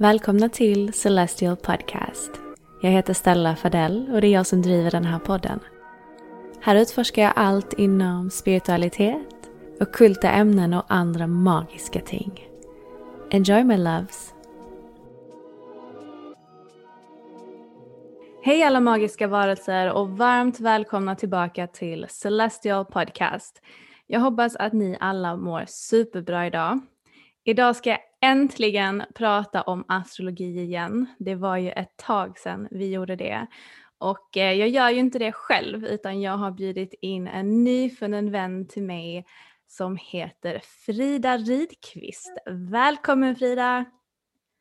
Välkomna till Celestial Podcast. Jag heter Stella Fadell och det är jag som driver den här podden. Här utforskar jag allt inom spiritualitet, ockulta ämnen och andra magiska ting. Enjoy my loves! Hej alla magiska varelser och varmt välkomna tillbaka till Celestial Podcast. Jag hoppas att ni alla mår superbra idag. Idag ska jag äntligen prata om astrologi igen. Det var ju ett tag sedan vi gjorde det. Och eh, jag gör ju inte det själv utan jag har bjudit in en nyfunnen vän till mig som heter Frida Ridqvist. Välkommen Frida!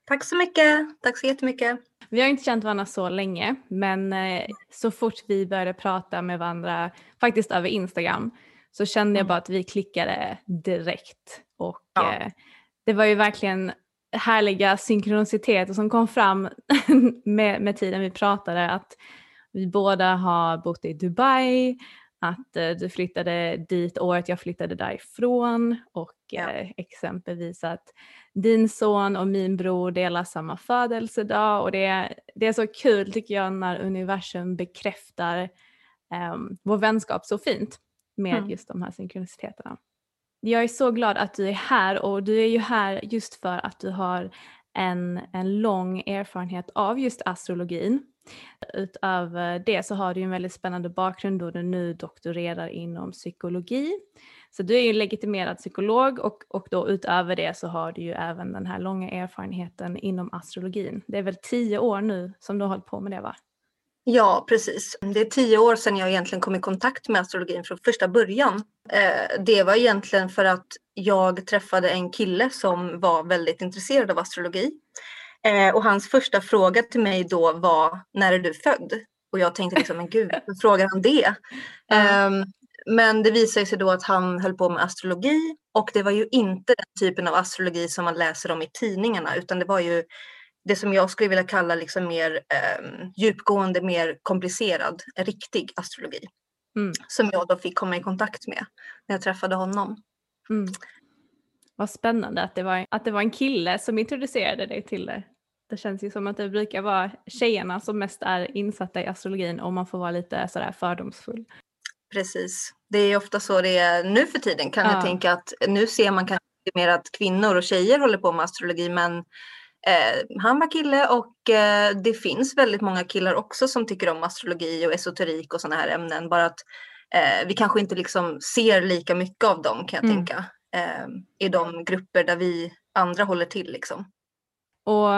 Tack så mycket. Tack så jättemycket. Vi har inte känt varandra så länge men eh, så fort vi började prata med varandra, faktiskt över Instagram, så kände jag Mm. bara att vi klickade direkt. Och Ja. eh, det var ju verkligen härliga synkroniciteter som kom fram med, med tiden vi pratade. Att vi båda har bott i Dubai, att eh, du flyttade dit året jag flyttade därifrån och Ja. eh, exempelvis att din son och min bror delar samma födelsedag och det, det är så kul tycker jag när universum bekräftar um, vår vänskap så fint med Mm. just de här synkroniciteterna. Jag är så glad att du är här och du är ju här just för att du har en, en lång erfarenhet av just astrologin. Utöver eh, det så har du ju en väldigt spännande bakgrund då du nu doktorerar inom psykologi. Så du är ju en legitimerad psykolog och, och då utöver det så har du ju även den här långa erfarenheten inom astrologin. Det är väl tio år nu som du har hållit på med det va? Ja, precis. Det är tio år sedan jag egentligen kom i kontakt med astrologin från första början. Eh, det var egentligen för att jag träffade en kille som var väldigt intresserad av astrologi. Eh, och hans första fråga till mig då var, när är du född? Och jag tänkte liksom, men gud, hur frågar han det? Ehm, men det visade sig då att han höll på med astrologi och det var ju inte den typen av astrologi som man läser om i tidningarna utan det var ju det som jag skulle vilja kalla liksom mer eh, djupgående, mer komplicerad, riktig astrologi. Mm. Som jag då fick komma i kontakt med när jag träffade honom. Mm. Vad spännande att det, var, att det var en kille som introducerade dig till det. Det känns ju som att det brukar vara tjejerna som mest är insatta i astrologin om man får vara lite sådär fördomsfull. Precis. Det är ofta så det är nu för tiden kan Ja. jag tänka att nu ser man kanske mer att kvinnor och tjejer håller på med astrologi men eh, han var kille och eh, det finns väldigt många killar också som tycker om astrologi och esoterik och sådana här ämnen. Bara att eh, vi kanske inte liksom ser lika mycket av dem kan jag Mm. tänka. Eh, I de grupper där vi andra håller till liksom. Och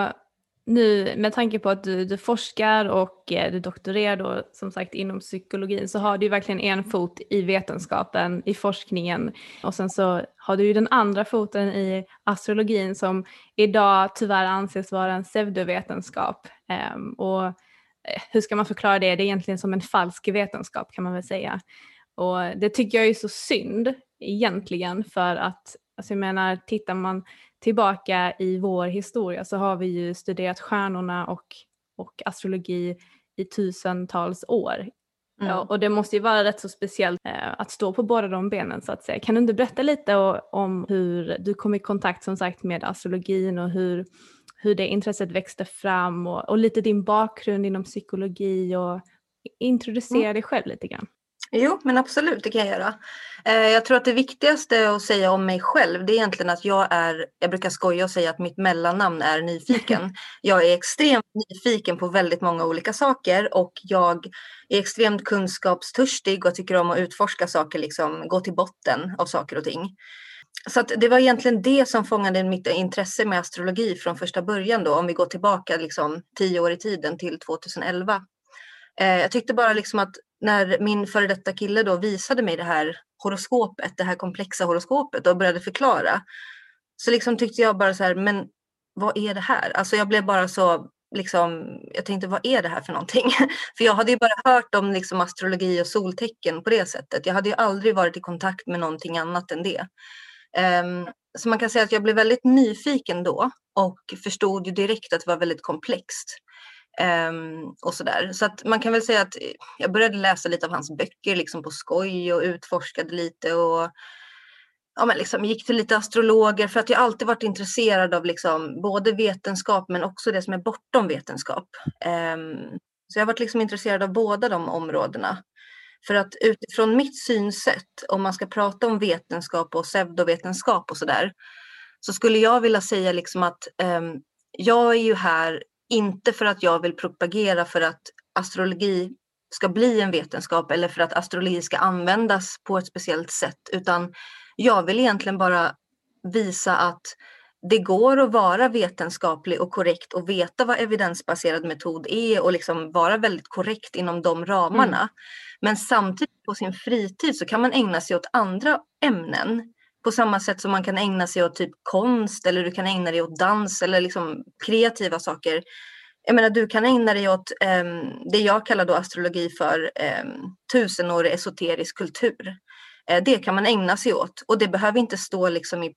nu med tanke på att du, du forskar och eh, du doktorerar då som sagt inom psykologin så har du ju verkligen en fot i vetenskapen, i forskningen och sen så har du ju den andra foten i astrologin som idag tyvärr anses vara en pseudovetenskap. Ehm, och eh, hur ska man förklara det? Det är egentligen som en falsk vetenskap kan man väl säga. Och det tycker jag är så synd egentligen för att Alltså jag menar, tittar man tillbaka i vår historia så har vi ju studerat stjärnorna och, och astrologi i tusentals år. Mm. Ja, och det måste ju vara rätt så speciellt eh, att stå på båda de benen så att säga. Kan du inte berätta lite om hur du kom i kontakt som sagt med astrologin och hur, hur det intresset växte fram och, och lite din bakgrund inom psykologi och introducera mm. dig själv lite grann? Jo, men absolut, det kan jag göra. Eh, jag tror att det viktigaste att säga om mig själv, det är egentligen att jag är, jag brukar skoja och säga att mitt mellannamn är nyfiken. Jag är extremt nyfiken på väldigt många olika saker och jag är extremt kunskapstörstig och tycker om att utforska saker, liksom gå till botten av saker och ting. Så det var egentligen det som fångade mitt intresse med astrologi från första början då, om vi går tillbaka liksom tio år i tiden till 2011. Eh, jag tyckte bara liksom att när min före detta kille då visade mig det här horoskopet, det här komplexa horoskopet och började förklara. Så liksom tyckte jag bara så här, men vad är det här? Alltså jag blev bara så, liksom, jag tänkte vad är det här för någonting? för jag hade ju bara hört om liksom astrologi och soltecken på det sättet. Jag hade ju aldrig varit i kontakt med någonting annat än det. Um, så man kan säga att jag blev väldigt nyfiken då och förstod ju direkt att det var väldigt komplext. Um, och sådär. Så att man kan väl säga att jag började läsa lite av hans böcker liksom på skoj och utforskade lite och ja, men liksom gick till lite astrologer för att jag alltid varit intresserad av liksom både vetenskap men också det som är bortom vetenskap. Um, så jag har varit liksom intresserad av båda de områdena. För att utifrån mitt synsätt, om man ska prata om vetenskap och pseudovetenskap och sådär, så skulle jag vilja säga liksom att um, jag är ju här inte för att jag vill propagera för att astrologi ska bli en vetenskap eller för att astrologi ska användas på ett speciellt sätt, utan jag vill egentligen bara visa att det går att vara vetenskaplig och korrekt och veta vad evidensbaserad metod är och liksom vara väldigt korrekt inom de ramarna. Mm. Men samtidigt på sin fritid så kan man ägna sig åt andra ämnen på samma sätt som man kan ägna sig åt typ konst eller du kan ägna dig åt dans eller liksom kreativa saker. Jag menar, du kan ägna dig åt um, det jag kallar då astrologi för um, tusenårig esoterisk kultur. Uh, det kan man ägna sig åt och det behöver inte stå liksom i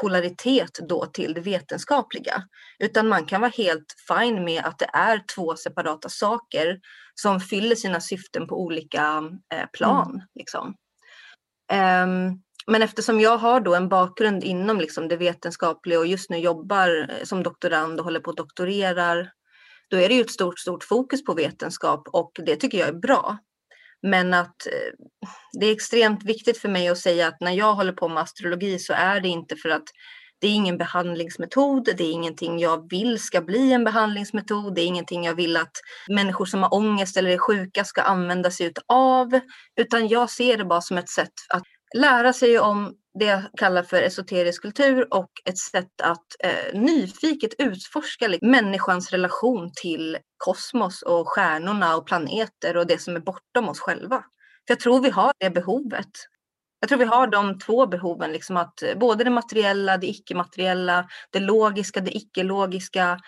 polaritet då till det vetenskapliga. Utan man kan vara helt fine med att det är två separata saker som fyller sina syften på olika uh, plan. Mm. Liksom. Um, men eftersom jag har då en bakgrund inom liksom det vetenskapliga och just nu jobbar eh, som doktorand och håller på att doktorerar, då är det ju ett stort, stort fokus på vetenskap och det tycker jag är bra. Men att eh, det är extremt viktigt för mig att säga att när jag håller på med astrologi så är det inte för att det är ingen behandlingsmetod, det är ingenting jag vill ska bli en behandlingsmetod, det är ingenting jag vill att människor som har ångest eller är sjuka ska använda sig av, utan jag ser det bara som ett sätt att lära sig om det jag kallar för esoterisk kultur och ett sätt att eh, nyfiket utforska liksom, människans relation till kosmos och stjärnorna och planeter och det som är bortom oss själva. För jag tror vi har det behovet. Jag tror vi har de två behoven, liksom att eh, både det materiella, det icke-materiella, det logiska, det icke-logiska,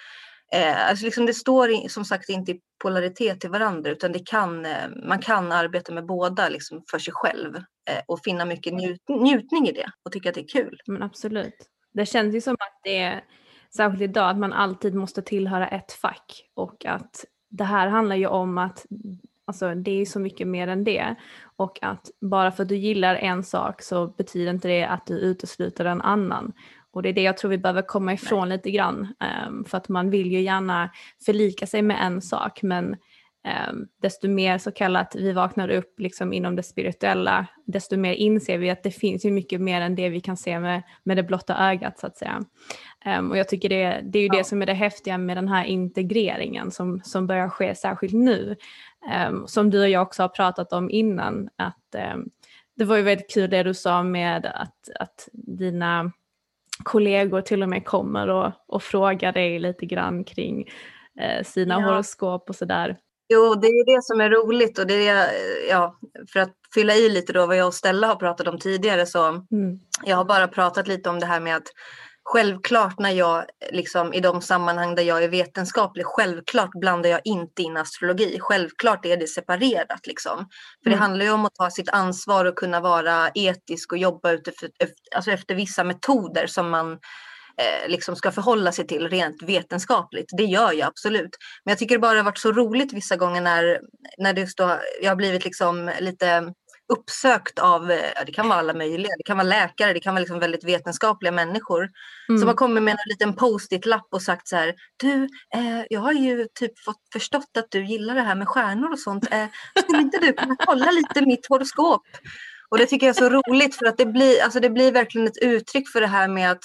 Eh, alltså liksom det står som sagt inte i polaritet till varandra utan det kan, eh, man kan arbeta med båda liksom för sig själv eh, och finna mycket njut, njutning i det och tycka att det är kul. Men absolut. Det känns ju som att det är, särskilt idag, att man alltid måste tillhöra ett fack och att det här handlar ju om att Alltså det är så mycket mer än det. Och att bara för att du gillar en sak så betyder inte det att du utesluter en annan. Och det är det jag tror vi behöver komma ifrån Nej. lite grann. Um, för att man vill ju gärna förlika sig med en sak men um, desto mer så kallat vi vaknar upp liksom inom det spirituella desto mer inser vi att det finns ju mycket mer än det vi kan se med, med det blotta ögat så att säga. Um, och jag tycker det, det är ju ja. det som är det häftiga med den här integreringen som, som börjar ske särskilt nu. som du och jag också har pratat om innan att det var ju väldigt kul det du sa med att, att dina kollegor till och med kommer och, och frågar dig lite grann kring eh, sina ja. horoskop och sådär. Jo, det är det som är roligt och det är, ja, för att fylla i lite då vad jag och Stella har pratat om tidigare så mm. jag har bara pratat lite om det här med att Självklart när jag, liksom, i de sammanhang där jag är vetenskaplig, självklart blandar jag inte in astrologi. Självklart är det separerat. Liksom. För mm. det handlar ju om att ta sitt ansvar och kunna vara etisk och jobba utifrån, alltså efter vissa metoder som man eh, liksom ska förhålla sig till rent vetenskapligt. Det gör jag absolut. Men jag tycker det bara har varit så roligt vissa gånger när, när det står, jag har blivit liksom lite uppsökt av, eh, det kan vara alla möjliga, det kan vara läkare, det kan vara liksom väldigt vetenskapliga människor mm. som har kommit med en liten post-it-lapp och sagt så här, du, eh, jag har ju typ fått förstått att du gillar det här med stjärnor och sånt. Eh, skulle inte du kunna kolla lite mitt horoskop? Och det tycker jag är så roligt för att det blir, alltså det blir verkligen ett uttryck för det här med att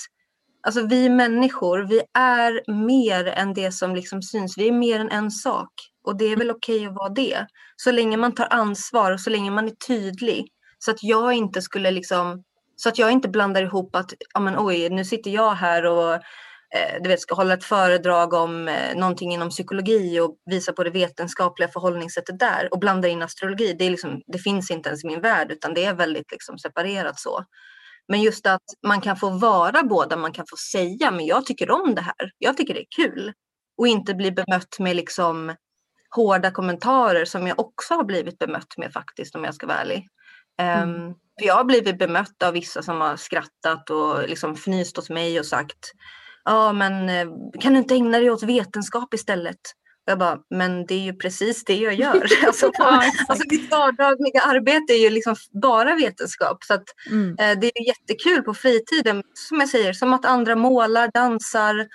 Alltså vi människor, vi är mer än det som liksom syns. Vi är mer än en sak. Och det är väl okej okay att vara det. Så länge man tar ansvar och så länge man är tydlig. Så att jag inte skulle liksom, så att jag inte blandar ihop att, ja men oj, nu sitter jag här och eh, du vet, ska hålla ett föredrag om eh, någonting inom psykologi och visa på det vetenskapliga förhållningssättet där och blanda in astrologi. Det, är liksom, det finns inte ens i min värld utan det är väldigt liksom separerat så. Men just att man kan få vara båda, man kan få säga, men jag tycker om det här. Jag tycker det är kul. Och inte bli bemött med liksom hårda kommentarer som jag också har blivit bemött med faktiskt om jag ska vara ärlig. Ehm, mm. För jag har blivit bemött av vissa som har skrattat och liksom fnyst åt mig och sagt Ja men eh, kan du inte ägna dig åt vetenskap istället? Jag bara, men det är ju precis det jag gör. alltså, ja, alltså mitt vardagliga arbete är ju liksom bara vetenskap. Så att, mm. eh, det är jättekul på fritiden, som jag säger, som att andra målar, dansar,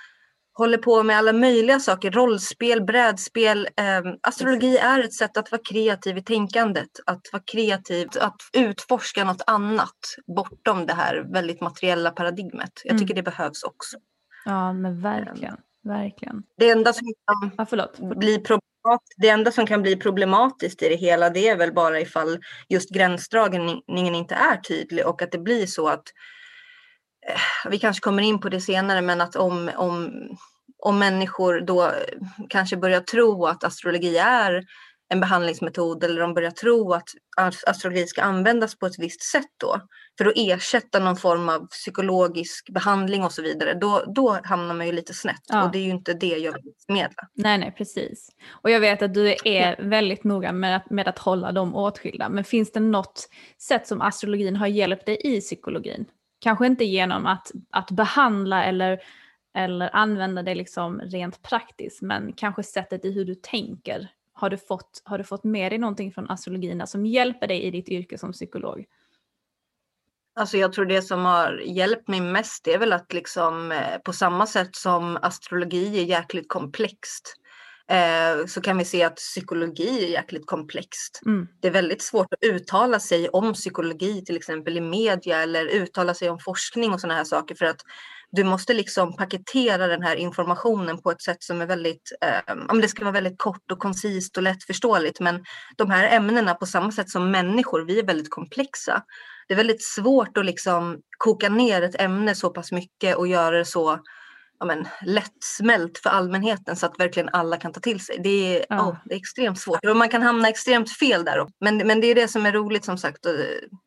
håller på med alla möjliga saker, rollspel, brädspel. Eh, astrologi är ett sätt att vara kreativ i tänkandet, att vara kreativ, att utforska något annat bortom det här väldigt materiella paradigmet. Jag tycker mm. det behövs också. Ja, men verkligen. Verkligen. Det enda som kan ja, förlåt. bli det enda som kan bli problematiskt i det hela det är väl bara ifall just gränsdragningen inte är tydlig och att det blir så att vi kanske kommer in på det senare men att om, om, om människor då kanske börjar tro att astrologi är en behandlingsmetod eller de börjar tro att astrologi ska användas på ett visst sätt då för att ersätta någon form av psykologisk behandling och så vidare, då, då hamnar man ju lite snett ja. och det är ju inte det jag vill förmedla. Nej, nej, precis. Och jag vet att du är väldigt noga med att, med att hålla dem åtskilda, men finns det något sätt som astrologin har hjälpt dig i psykologin? Kanske inte genom att, att behandla eller, eller använda det liksom rent praktiskt, men kanske sättet i hur du tänker har du fått, har du fått med dig någonting från astrologin som hjälper dig i ditt yrke som psykolog? Alltså jag tror det som har hjälpt mig mest är väl att liksom eh, på samma sätt som astrologi är jäkligt komplext eh, så kan vi se att psykologi är jäkligt komplext. Mm. Det är väldigt svårt att uttala sig om psykologi till exempel i media eller uttala sig om forskning och sådana här saker för att du måste liksom paketera den här informationen på ett sätt som är väldigt, eh, det ska vara väldigt kort och koncist och lättförståeligt. Men de här ämnena på samma sätt som människor, vi är väldigt komplexa. Det är väldigt svårt att liksom koka ner ett ämne så pass mycket och göra det så ja, men, lättsmält för allmänheten så att verkligen alla kan ta till sig. Det är, ja. oh, det är extremt svårt och man kan hamna extremt fel där. Men, men det är det som är roligt som sagt. Och,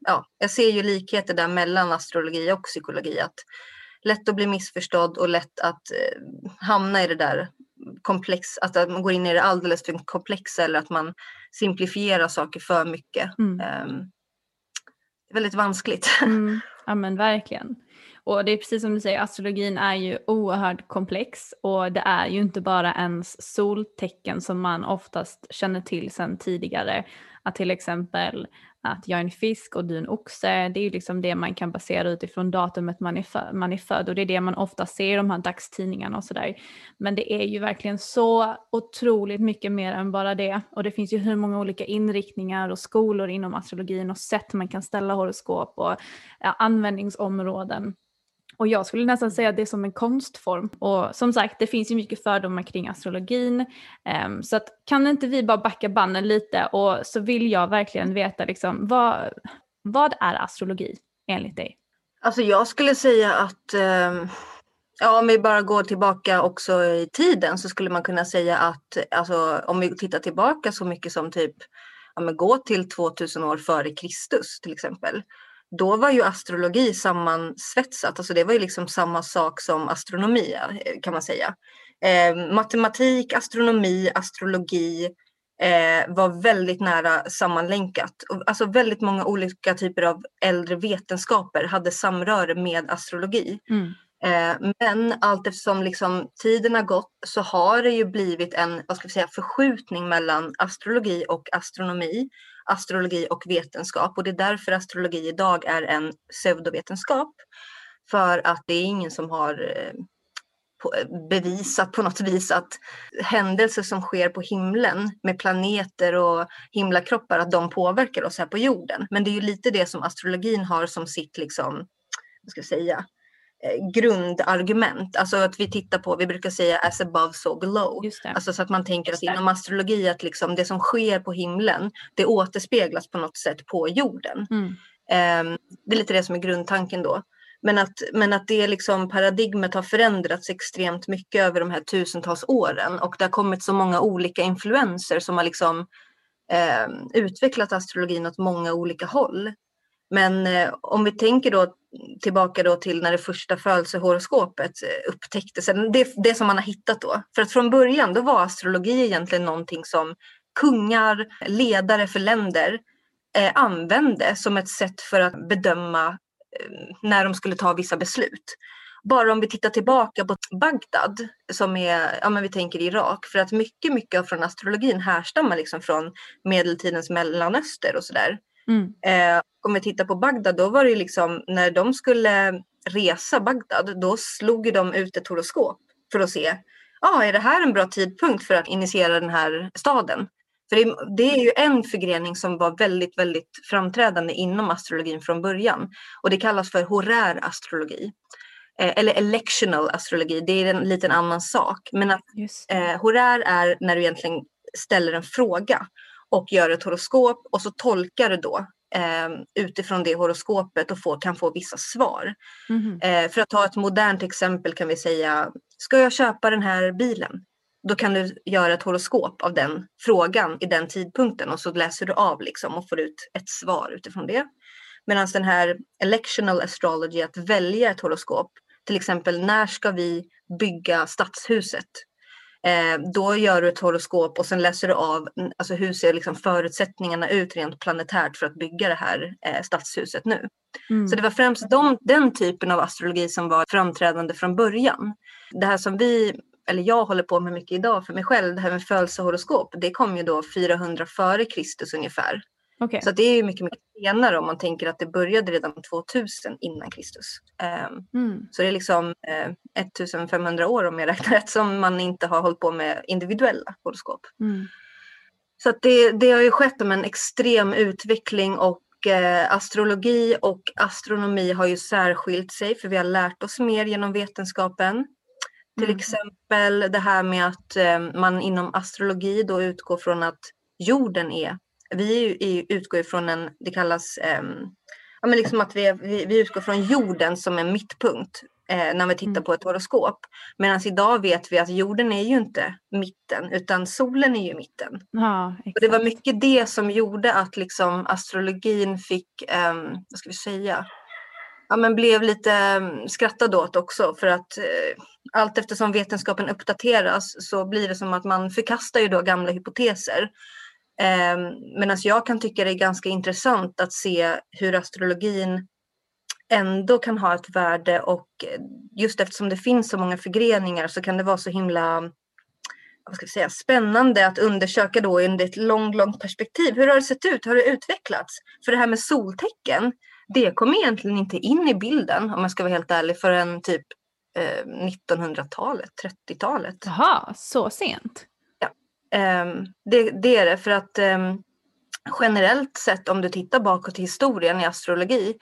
ja, jag ser ju likheter där mellan astrologi och psykologi. Att lätt att bli missförstådd och lätt att eh, hamna i det där komplex, att man går in i det alldeles för komplexa eller att man simplifierar saker för mycket. Mm. Um, det är väldigt vanskligt. Mm. Ja men verkligen. Och det är precis som du säger, astrologin är ju oerhört komplex och det är ju inte bara ens soltecken som man oftast känner till sedan tidigare. Att till exempel att jag är en fisk och du är en oxe, det är ju liksom det man kan basera utifrån datumet man är, för, man är född och det är det man ofta ser i de här dagstidningarna och sådär. Men det är ju verkligen så otroligt mycket mer än bara det och det finns ju hur många olika inriktningar och skolor inom astrologin och sätt man kan ställa horoskop och ja, användningsområden. Och jag skulle nästan säga att det är som en konstform. Och som sagt, det finns ju mycket fördomar kring astrologin. Um, så att, kan inte vi bara backa banden lite och så vill jag verkligen veta liksom, vad, vad är astrologi enligt dig? Alltså jag skulle säga att um... Ja, om vi bara går tillbaka också i tiden så skulle man kunna säga att alltså, om vi tittar tillbaka så mycket som typ ja, men gå till 2000 år före Kristus till exempel då var ju astrologi sammansvetsat, alltså det var ju liksom samma sak som astronomi kan man säga. Eh, matematik, astronomi, astrologi eh, var väldigt nära sammanlänkat. Alltså väldigt många olika typer av äldre vetenskaper hade samröre med astrologi. Mm. Eh, men allt eftersom liksom tiden har gått så har det ju blivit en vad ska vi säga, förskjutning mellan astrologi och astronomi, astrologi och vetenskap. Och det är därför astrologi idag är en pseudovetenskap. För att det är ingen som har eh, eh, bevisat på något vis att händelser som sker på himlen med planeter och himlakroppar, att de påverkar oss här på jorden. Men det är ju lite det som astrologin har som sitt, liksom, vad ska jag säga, eh, grundargument. Alltså att vi tittar på, vi brukar säga as above so below. Alltså så att man tänker att inom astrologi att liksom det som sker på himlen, det återspeglas på något sätt på jorden. Mm. Um, det är lite det som är grundtanken då. Men att, men att det liksom paradigmet har förändrats extremt mycket över de här tusentals åren och det har kommit så många olika influenser som har liksom eh, utvecklat astrologin åt många olika håll. Men eh, om vi tänker då tillbaka då till när det första födelsehoroskopet eh, upptäcktes, det, det som man har hittat då. För att från början då var astrologi egentligen någonting som kungar, ledare för länder eh, använde som ett sätt för att bedöma Eh, när de skulle ta vissa beslut. Bara om vi tittar tillbaka på Bagdad, som är, ja men vi tänker Irak, för att mycket, mycket från astrologin härstammar liksom från medeltidens Mellanöster och sådär. Mm. Eh, om vi tittar på Bagdad, då var det liksom när de skulle resa Bagdad, då slog de ut ett horoskop för att se, ah, är det här en bra tidpunkt för att initiera den här staden? För det, det, är ju en förgrening som var väldigt, väldigt framträdande inom astrologin från början. Och det kallas för horär astrologi. Eh, eller electional astrologi, det är en liten annan sak. Men att eh, horär är när du egentligen ställer en fråga och gör ett horoskop och så tolkar du då eh, utifrån det horoskopet och får, kan få vissa svar. Mm. Eh, för att ta ett modernt exempel kan vi säga, ska jag köpa den här bilen? då kan du göra ett horoskop av den frågan i den tidpunkten och så läser du av liksom och får ut ett svar utifrån det. Medan den här electional astrology, att välja ett horoskop, till exempel när ska vi bygga stadshuset? Eh, då gör du ett horoskop och sen läser du av alltså hur ser liksom förutsättningarna ut rent planetärt för att bygga det här eh, stadshuset nu. Mm. Så det var främst de, den typen av astrologi som var framträdande från början. Det här som vi eller jag håller på med mycket idag för mig själv, det här med födelsehoroskop, det kom ju då 400 före Kristus ungefär. Okay. Så det är ju mycket, mycket senare om man tänker att det började redan 2000 innan Kristus. Um, mm. Så det är liksom uh, eh, 1500 år om jag räknar rätt som man inte har hållit på med individuella horoskop. Mm. Så det, det har ju skett om en extrem utveckling och uh, astrologi och astronomi har ju särskilt sig för vi har lärt oss mer genom vetenskapen. Till mm. exempel det här med att eh, man inom astrologi då utgår från att jorden är, vi utgår från en, det kallas, eh, ja men liksom att vi, vi, vi utgår från jorden som en mittpunkt eh, när vi tittar mm. på ett horoskop. Medan idag vet vi att jorden är ju inte mitten utan solen är ju mitten. Ja, och det var mycket det som gjorde att liksom astrologin fick, eh, vad ska vi säga, ja, men blev lite mm, skrattad åt också för att eh, allt eftersom vetenskapen uppdateras så blir det som att man förkastar ju då gamla hypoteser. Ehm, Medan alltså jag kan tycka det är ganska intressant att se hur astrologin ändå kan ha ett värde och just eftersom det finns så många förgreningar så kan det vara så himla vad ska vi säga, spännande att undersöka då under ett långt, långt perspektiv. Hur har det sett ut? Hur har det utvecklats? För det här med soltecken, det kom egentligen inte in i bilden om jag ska vara helt ärlig förrän typ eh, 1900-talet, 30-talet. Jaha, så sent? Ja, eh, det, det, är det för att eh, generellt sett om du tittar bakåt i historien i astrologi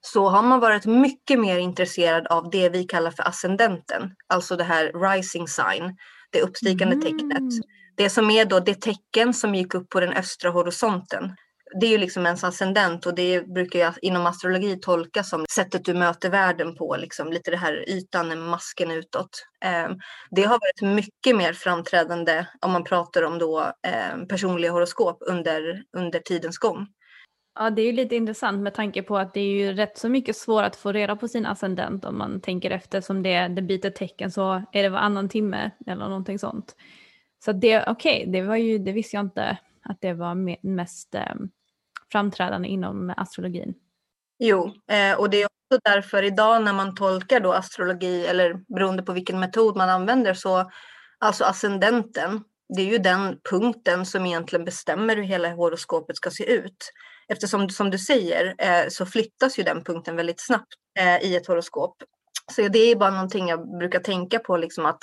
så har man varit mycket mer intresserad av det vi kallar för ascendenten, alltså det här rising sign, det uppstigande mm. tecknet. Det som är då det tecken som gick upp på den östra horisonten det är ju liksom ens ascendent och det brukar ju inom astrologi tolkas som sättet du möter världen på, liksom lite det här ytan, masken utåt. Ehm, det har varit mycket mer framträdande om man pratar om då ehm, personliga horoskop under, under tidens gång. Ja, det är ju lite intressant med tanke på att det är ju rätt så mycket svårare att få reda på sin ascendent om man tänker efter som det, det byter tecken så är det varannan timme eller någonting sånt. Så det, okej, okay, det var ju, det visste jag inte att det var mest ehm, framträdande inom astrologin. Jo, eh, och det är också därför idag när man tolkar då astrologi eller beroende på vilken metod man använder så alltså ascendenten, det är ju den punkten som egentligen bestämmer hur hela horoskopet ska se ut. Eftersom som du säger eh, så flyttas ju den punkten väldigt snabbt eh, i ett horoskop. Så det är bara någonting jag brukar tänka på liksom att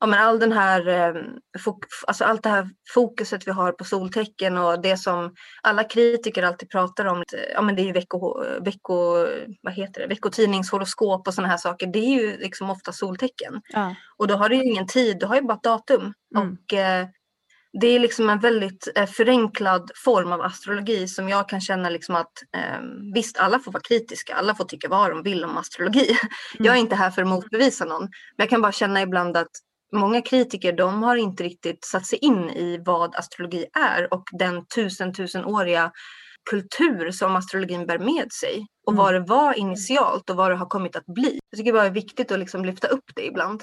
ja, men all den här, eh, alltså allt det här fokuset vi har på soltecken och det som alla kritiker alltid pratar om, ja, men det är ju vecko, vecko, vad heter det, veckotidningshoroskop och sådana här saker. Det är ju liksom ofta soltecken. Ja. Och då har du ju ingen tid, du har ju bara ett datum. Mm. Och eh, det är liksom en väldigt eh, förenklad form av astrologi som jag kan känna liksom att eh, visst, alla får vara kritiska, alla får tycka vad de vill om astrologi. Mm. Jag är inte här för att motbevisa någon, men jag kan bara känna ibland att många kritiker de har inte riktigt satt sig in i vad astrologi är och den tusen tusenåriga kultur som astrologin bär med sig och mm. vad det var initialt och vad det har kommit att bli. Jag tycker bara det är viktigt att liksom lyfta upp det ibland.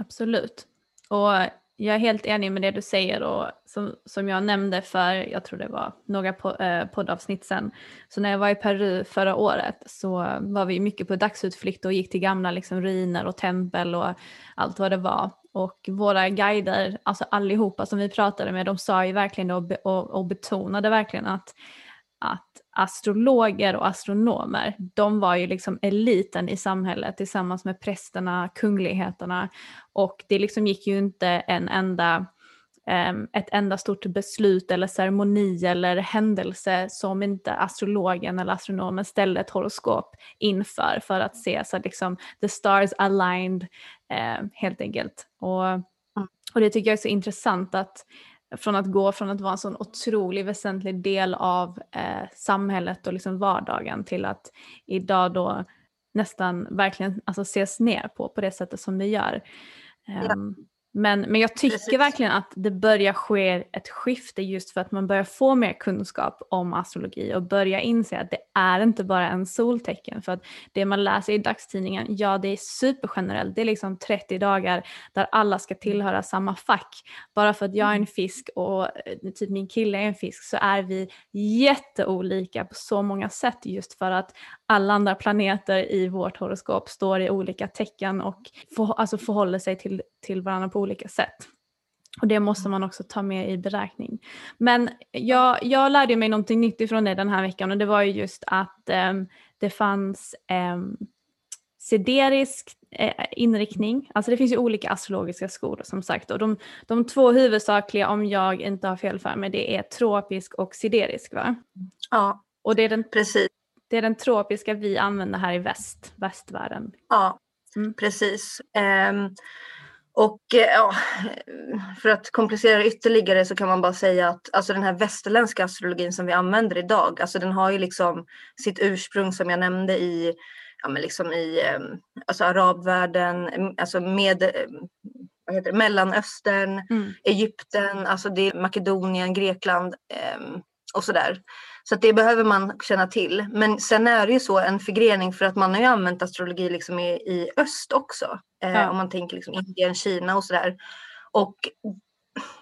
Absolut. Och jag är helt enig med det du säger och som, som jag nämnde för, jag tror det var några po eh, poddavsnitt sen. Så när jag var i Peru förra året så var vi mycket på dagsutflykt och gick till gamla liksom, ruiner och tempel och allt vad det var. Och våra guider, alltså allihopa som vi pratade med, de sa ju verkligen och, och, och betonade verkligen att, att astrologer och astronomer, de var ju liksom eliten i samhället tillsammans med prästerna, kungligheterna. Och det liksom gick ju inte en enda ett enda stort beslut eller ceremoni eller händelse som inte astrologen eller astronomen ställde ett horoskop inför för att se så att liksom the stars aligned um, helt enkelt. Och, mm. och det tycker jag är så intressant att från att gå från att vara en sån otroligt väsentlig del av eh, samhället och liksom vardagen till att idag då nästan verkligen alltså, ses ner på på det sättet som det gör. Um. Ehm, men, men jag tycker Precis. verkligen att det börjar ske ett skifte just för att man börjar få mer kunskap om astrologi och börja inse att det är inte bara en soltecken. För att det man läser i dagstidningen, ja det är supergenerellt. Det är liksom 30 dagar där alla ska tillhöra samma fack. Bara för att jag är en mm. fisk och eh, typ min kille är en fisk så är vi jätteolika på så många sätt just för att alla andra planeter i vårt horoskop står i olika tecken och för, alltså förhåller sig till, till varandra på olika sätt. Och det måste man också ta med i beräkning. Men jag, jag lärde mig någonting nytt ifrån det den här veckan och det var ju just att um, det fanns um, siderisk eh, inriktning. Alltså det finns ju olika astrologiska skolor som sagt och de, de två huvudsakliga om jag inte har fel för mig det är tropisk och siderisk va? Ja, och det är den, precis. Det är den tropiska vi använder här i väst, västvärlden. Ja, mm. precis. Um, och eh, ja, för att komplicera ytterligare så kan man bara säga att alltså den här västerländska astrologin som vi använder idag, alltså den har ju liksom sitt ursprung som jag nämnde i, ja, men liksom i ehm, alltså arabvärlden, alltså med vad heter det, Mellanöstern, mm. Egypten, alltså det Makedonien, Grekland eh, och sådär. Så det behöver man känna till. Men sen är det ju så en förgrening för att man har ju använt astrologi liksom i, i öst också. Eh, ja. Om man tänker liksom Indien, Kina och sådär. Och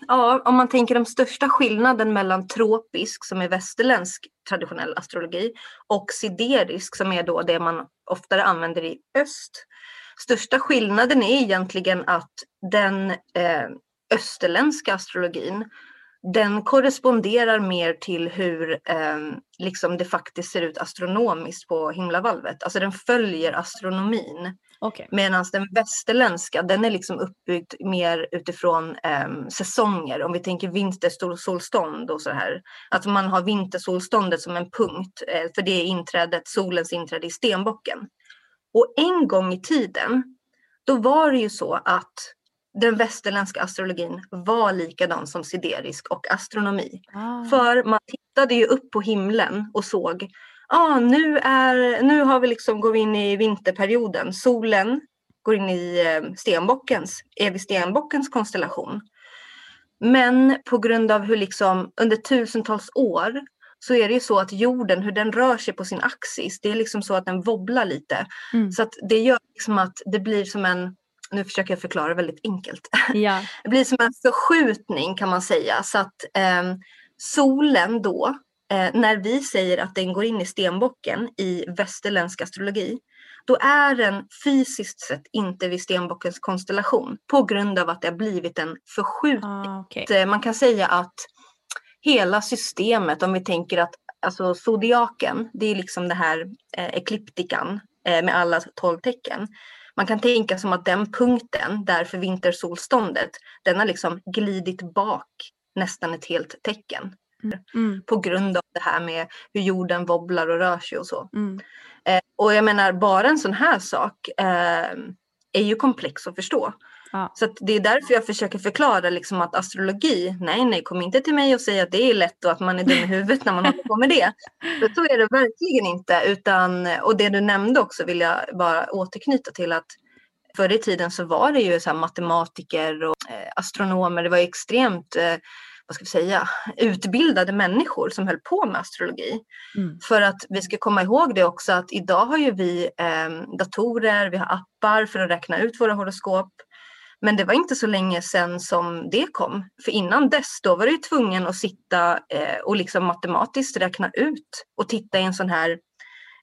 ja, om man tänker den största skillnaden mellan tropisk som är västerländsk traditionell astrologi och siderisk som är då det man oftare använder i öst. Största skillnaden är egentligen att den eh, österländska astrologin den korresponderar mer till hur eh, liksom det faktiskt ser ut astronomiskt på himlavalvet. Alltså den följer astronomin. Okay. Medan den västerländska den är liksom uppbyggd mer utifrån eh, säsonger. Om vi tänker vintersolstånd och så här. Att man har vintersolståndet som en punkt. Eh, för det är inträdet, solens inträde i stenbocken. Och en gång i tiden då var det ju så att den västerländska astrologin var likadan som siderisk och astronomi. Ah. För man tittade ju upp på himlen och såg, ah, nu, är, nu har vi liksom, går vi in i vinterperioden. Solen går in i eh, stenbockens, vi stenbockens konstellation. Men på grund av hur liksom under tusentals år så är det ju så att jorden, hur den rör sig på sin axis, det är liksom så att den wobblar lite. Mm. Så att det gör liksom att det blir som en, nu försöker jag förklara väldigt enkelt. Ja. Det blir som en förskjutning kan man säga. Så att eh, solen då, eh, när vi säger att den går in i stenbocken i västerländsk astrologi, då är den fysiskt sett inte vid stenbockens konstellation på grund av att det har blivit en förskjutning. Ah, okej. Eh, Man kan säga att hela systemet, om vi tänker att alltså zodiaken, det är liksom det här eh, ekliptikan eh, med alla tolv tecken. Man kan tänka som att den punkten där för vintersolståndet, den har liksom glidit bak nästan ett helt tecken Mm. på grund av det här med hur jorden wobblar och rör sig och så. Mm. Eh, och jag menar bara en sån här sak eh, är ju komplex att förstå. Ja. Så det är därför jag försöker förklara liksom att astrologi, nej nej kom inte till mig och säg att det är lätt och att man är dum i huvudet när man håller på med det. För så är det verkligen inte. Utan, och det du nämnde också vill jag bara återknyta till att förr i tiden så var det ju så matematiker och eh, astronomer, det var extremt eh, vad ska vi säga, utbildade människor som höll på med astrologi. Mm. För att vi ska komma ihåg det också att idag har ju vi eh, datorer, vi har appar för att räkna ut våra horoskop. Men det var inte så länge sedan som det kom. För innan dess då var du tvungen att sitta eh, och liksom matematiskt räkna ut och titta i en sån här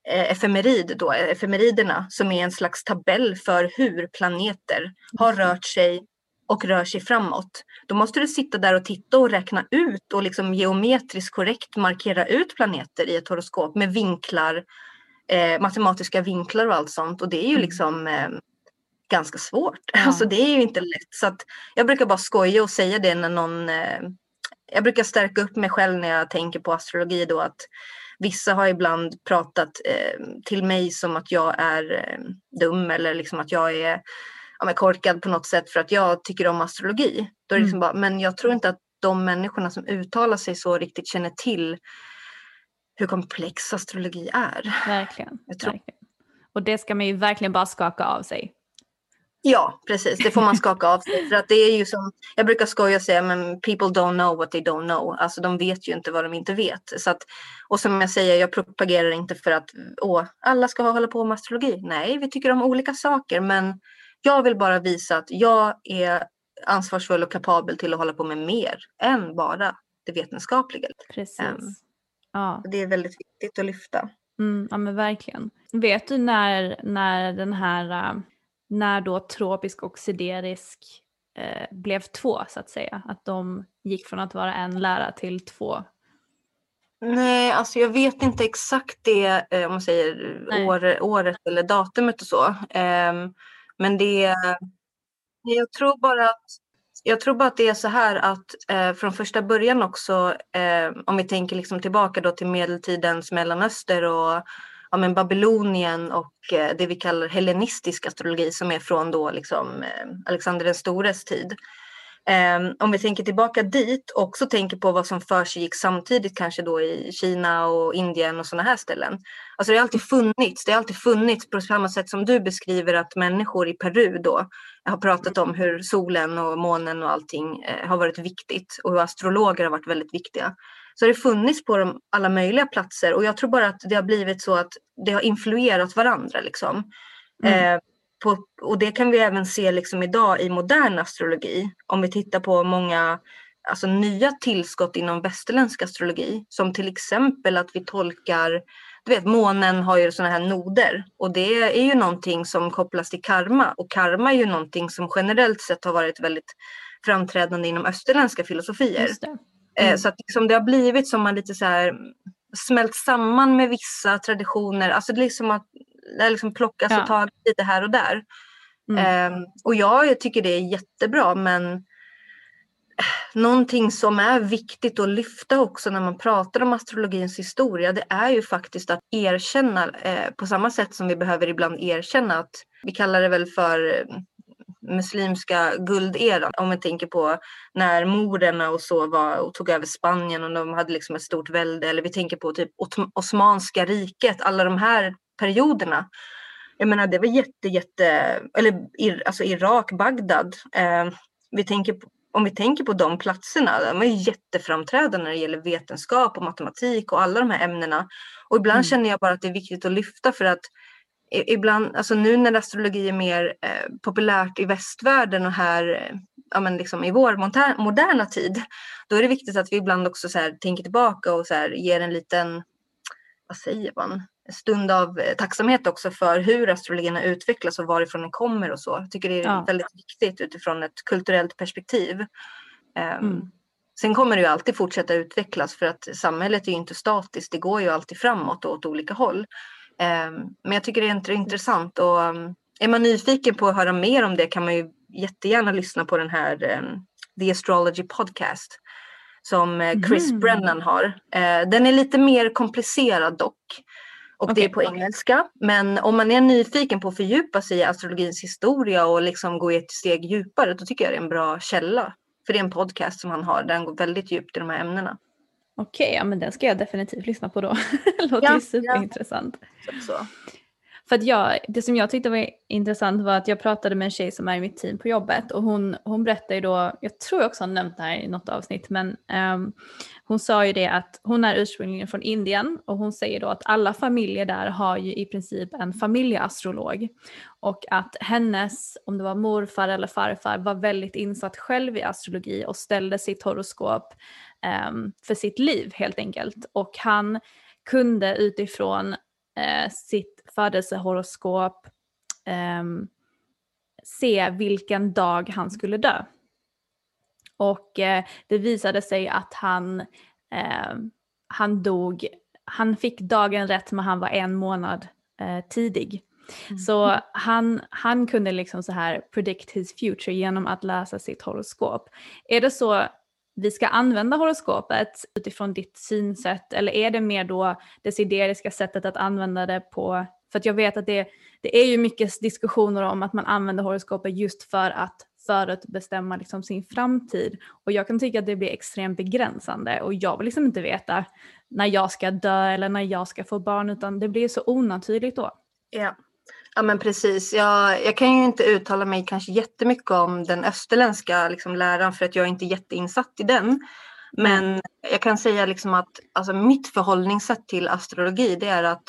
eh, efemerid då, efemeriderna som är en slags tabell för hur planeter har rört sig och rör sig framåt. Då måste du sitta där och titta och räkna ut och liksom geometriskt korrekt markera ut planeter i ett horoskop med vinklar, eh, matematiska vinklar och allt sånt. Och det är ju Mm. liksom eh, ganska svårt. Ja. Alltså det är ju inte lätt. Så att jag brukar bara skoja och säga det när någon... Eh, jag brukar stärka upp mig själv när jag tänker på astrologi då att vissa har ibland pratat eh, till mig som att jag är eh, dum eller liksom att jag är ja, korkad på något sätt för att jag tycker om astrologi. Då är det liksom bara, men jag tror inte att de människorna som uttalar sig så riktigt känner till hur komplex astrologi är. Verkligen. Jag tror- verkligen. Och det ska man ju verkligen bara skaka av sig. Ja, precis. Det får man skaka av sig. För att det är ju som, jag brukar skoja och säga, men people don't know what they don't know. Alltså de vet ju inte vad de inte vet. Så att, och som jag säger, jag propagerar inte för att åh, alla ska hålla på med astrologi. Nej, vi tycker om olika saker. Men jag vill bara visa att jag är ansvarsfull och kapabel till att hålla på med mer än bara det vetenskapliga. Precis. Ehm. Ja. Det är väldigt viktigt att lyfta. Mm, ja men verkligen. Vet du när, när den här, äh, när då tropisk och siderisk eh, blev två så att säga? Att de gick från att vara en lära till två. Nej, alltså jag vet inte exakt det, eh, om man säger år, året eller datumet och så. Ehm, men det, jag tror bara att jag tror bara att det är så här att eh, från första början också, eh, om vi tänker liksom tillbaka då till medeltidens Mellanöster och ja, men Babylonien och eh, det vi kallar hellenistisk astrologi som är från då liksom eh, Alexander den stores tid. Ehm, om vi tänker tillbaka dit och också tänker på vad som för sig gick samtidigt kanske då i Kina och Indien och sådana här ställen. Alltså det har alltid funnits, det har alltid funnits på samma sätt som du beskriver att människor i Peru då har pratat om hur solen och månen och allting eh, har varit viktigt och hur astrologer har varit väldigt viktiga. Så det har funnits på de alla möjliga platser och jag tror bara att det har blivit så att det har influerat varandra liksom. Mm. Eh, på, och det kan vi även se liksom idag i modern astrologi. Om vi tittar på många alltså, nya tillskott inom västerländsk astrologi. Som till exempel att vi tolkar, du vet månen har ju sådana här noder. Och det är ju någonting som kopplas till karma. Och karma är ju någonting som generellt sett har varit väldigt framträdande inom österländska filosofier. Eh, Mm. Så att liksom det har blivit som man lite så här smält samman med vissa traditioner. Alltså det är liksom att det liksom plockas Ja. och tagits lite här och där. Mm. Ehm, och ja, jag tycker det är jättebra men någonting som är viktigt att lyfta också när man pratar om astrologins historia det är ju faktiskt att erkänna eh, på samma sätt som vi behöver ibland erkänna att vi kallar det väl för eh, muslimska gulderan om man tänker på när morerna och så var och tog över Spanien och de hade liksom ett stort välde eller vi tänker på typ Osmanska riket, alla de här perioderna. Jag menar det var jätte, jätte, eller alltså Irak, Bagdad. Eh, vi tänker på om vi tänker på de platserna, de är jätteframträdande när det gäller vetenskap och matematik och alla de här ämnena. Och ibland mm. känner jag bara att det är viktigt att lyfta för att ibland, alltså nu när astrologi är mer eh, populärt i västvärlden och här eh, ja, men liksom i vår moderna tid, då är det viktigt att vi ibland också så här, tänker tillbaka och så här, ger en liten, vad säger man, stund av eh, tacksamhet också för hur astrologin har utvecklats och varifrån den kommer och så. Jag tycker det är ja. väldigt viktigt utifrån ett kulturellt perspektiv. Um, mm. Sen kommer det ju alltid fortsätta utvecklas för att samhället är ju inte statiskt, det går ju alltid framåt och åt olika håll. Um, men jag tycker det är intressant och um, är man nyfiken på att höra mer om det kan man ju jättegärna lyssna på den här The Astrology Podcast som eh, Chris mm. Brennan har. Uh, den är lite mer komplicerad dock. Och okay. det är på engelska. Men om man är nyfiken på att fördjupa sig i astrologins historia och liksom gå ett steg djupare, då tycker jag det är en bra källa. För det är en podcast som han har där han går väldigt djupt i de här ämnena. Okej, okay, ja men den ska jag definitivt lyssna på då. det låter ja, ju superintressant. Ja. Så. För att jag, det som jag tyckte var intressant var att jag pratade med en tjej som är i mitt team på jobbet och hon, hon berättade ju då, jag tror jag också har nämnt det här i något avsnitt, men um, hon sa ju det att hon är ursprungligen från Indien och hon säger då att alla familjer där har ju i princip en familjeastrolog och att hennes, om det var morfar eller farfar, var väldigt insatt själv i astrologi och ställde sitt horoskop för sitt liv helt enkelt och han kunde utifrån uh, sitt födelsehoroskop eh, se vilken dag han skulle dö. Och eh, det visade sig att han, eh, han dog, han fick dagen rätt men han var en månad eh, tidig. Mm. Så han, han kunde liksom så här predict his future genom att läsa sitt horoskop. Är det så vi ska använda horoskopet utifrån ditt synsätt eller är det mer då det sideriska sättet att använda det på för att jag vet att det, det är ju mycket diskussioner om att man använder horoskopet just för att förutbestämma liksom sin framtid. Och jag kan tycka att det blir extremt begränsande och jag vill liksom inte veta när jag ska dö eller när jag ska få barn utan det blir så onaturligt då. Ja. Ja men precis. Jag, jag kan ju inte uttala mig kanske jättemycket om den österländska liksom, läran för att jag är inte jätteinsatt i den. Men jag kan säga liksom att alltså, mitt förhållningssätt till astrologi det är att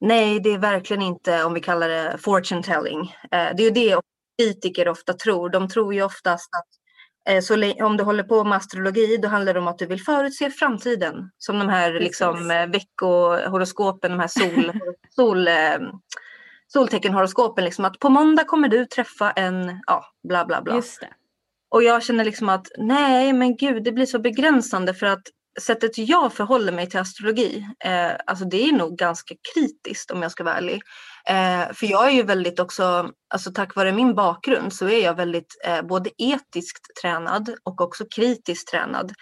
Nej, det är verkligen inte om vi kallar det fortune telling. Eh, det är ju det kritiker ofta tror. De tror ju oftast att eh, så om du håller på med astrologi då handlar det om att du vill förutse framtiden. Som de här liksom, eh, veckohoroskopen, de här sol, sol, solteckenhoroskopen. Liksom, att på måndag kommer du träffa en, ja, bla bla bla. Just det. Och jag känner liksom att nej men gud det blir så begränsande för att sättet jag förhåller mig till astrologi, eh, alltså det är nog ganska kritiskt om jag ska vara ärlig. Eh, för jag är ju väldigt också, alltså tack vare min bakgrund så är jag väldigt eh, både etiskt tränad och också kritiskt tränad.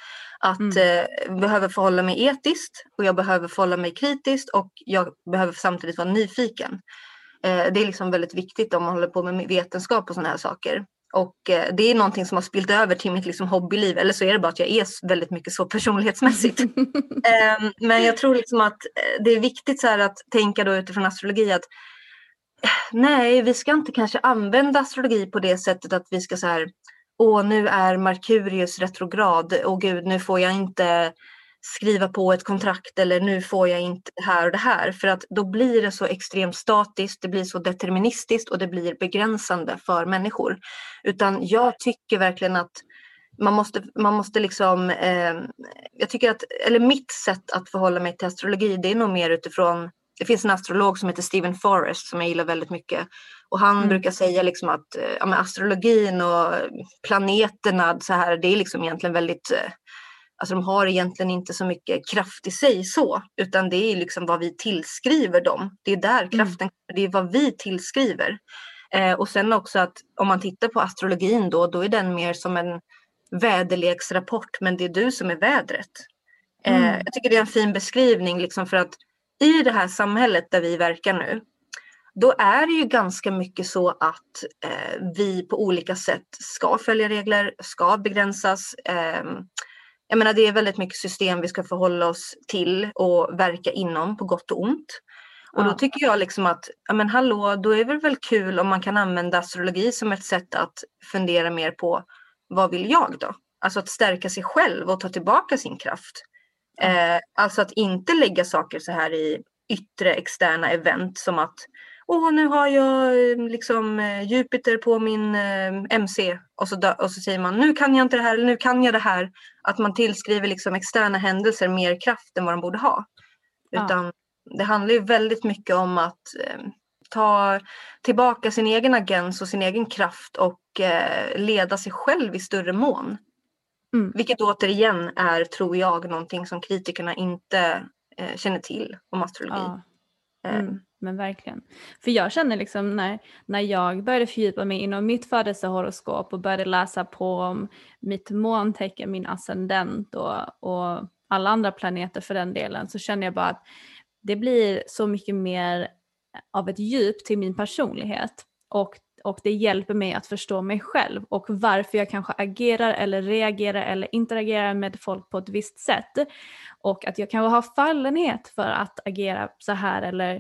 Att mm. eh, behöver förhålla mig etiskt och jag behöver förhålla mig kritiskt och jag behöver samtidigt vara nyfiken. Eh, det är liksom väldigt viktigt om man håller på med vetenskap och sådana här saker. Och eh, det är någonting som har spilt över till mitt liksom, hobbyliv eller så är det bara att jag är väldigt mycket så personlighetsmässigt. eh, men jag tror liksom att eh, det är viktigt så att tänka då utifrån astrologi att nej, vi ska inte kanske använda astrologi på det sättet att vi ska så här, åh nu är Merkurius retrograd och gud nu får jag inte skriva på ett kontrakt eller nu får jag inte det här och det här. För att då blir det så extremt statiskt, det blir så deterministiskt och det blir begränsande för människor. Utan jag tycker verkligen att man måste, man måste liksom, eh, jag tycker att, eller mitt sätt att förhålla mig till astrologi det är nog mer utifrån, det finns en astrolog som heter Stephen Forrest som jag gillar väldigt mycket. Och han mm. brukar säga liksom att eh, ja, astrologin och planeterna så här, det är liksom egentligen väldigt eh, Alltså de har egentligen inte så mycket kraft i sig så, utan det är liksom vad vi tillskriver dem. Det är där mm. kraften mm. det är vad vi tillskriver. Eh, och sen också att om man tittar på astrologin då, då är den mer som en väderleksrapport, men det är du som är vädret. Eh, mm. Jag tycker det är en fin beskrivning liksom för att i det här samhället där vi verkar nu, då är det ju ganska mycket så att eh, vi på olika sätt ska följa regler, ska begränsas. Jag menar det är väldigt mycket system vi ska förhålla oss till och verka inom på gott och ont. Och då tycker jag liksom att, ja men hallå, då är det väl kul om man kan använda astrologi som ett sätt att fundera mer på vad vill jag då? Alltså att stärka sig själv och ta tillbaka sin kraft. Eh, alltså att inte lägga saker så här i yttre externa event som att Åh, nu har jag liksom Jupiter på min eh, MC och så, och så säger man nu kan jag inte det här eller nu kan jag det här. Att man tillskriver liksom externa händelser mer kraft än vad de borde ha. Ja. Utan det handlar ju väldigt mycket om att eh, ta tillbaka sin egen agens och sin egen kraft och eh, leda sig själv i större mån. Mm. Vilket återigen är, tror jag, någonting som kritikerna inte eh, känner till om astrologi. Ja. Eh. Mm, men verkligen. För jag känner liksom när, när jag började fördjupa mig inom mitt födelsehoroskop och började läsa på om mitt måntecken, min ascendent och, och alla andra planeter för den delen så känner jag bara att det blir så mycket mer av ett djup till min personlighet och, och det hjälper mig att förstå mig själv och varför jag kanske agerar eller reagerar eller interagerar med folk på ett visst sätt. Och att jag kanske har fallenhet för att agera så här eller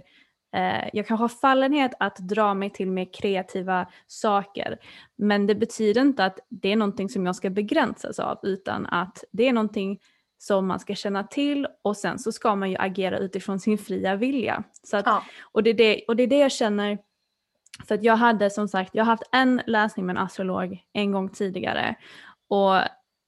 eh, jag kanske har fallenhet att dra mig till mer kreativa saker. Men det betyder inte att det är någonting som jag ska begränsas av utan att det är någonting som man ska känna till och sen så ska man ju agera utifrån sin fria vilja. Så att, ja. och, det är det, och det är det jag känner, för att jag hade som sagt, jag har haft en läsning med en astrolog en gång tidigare och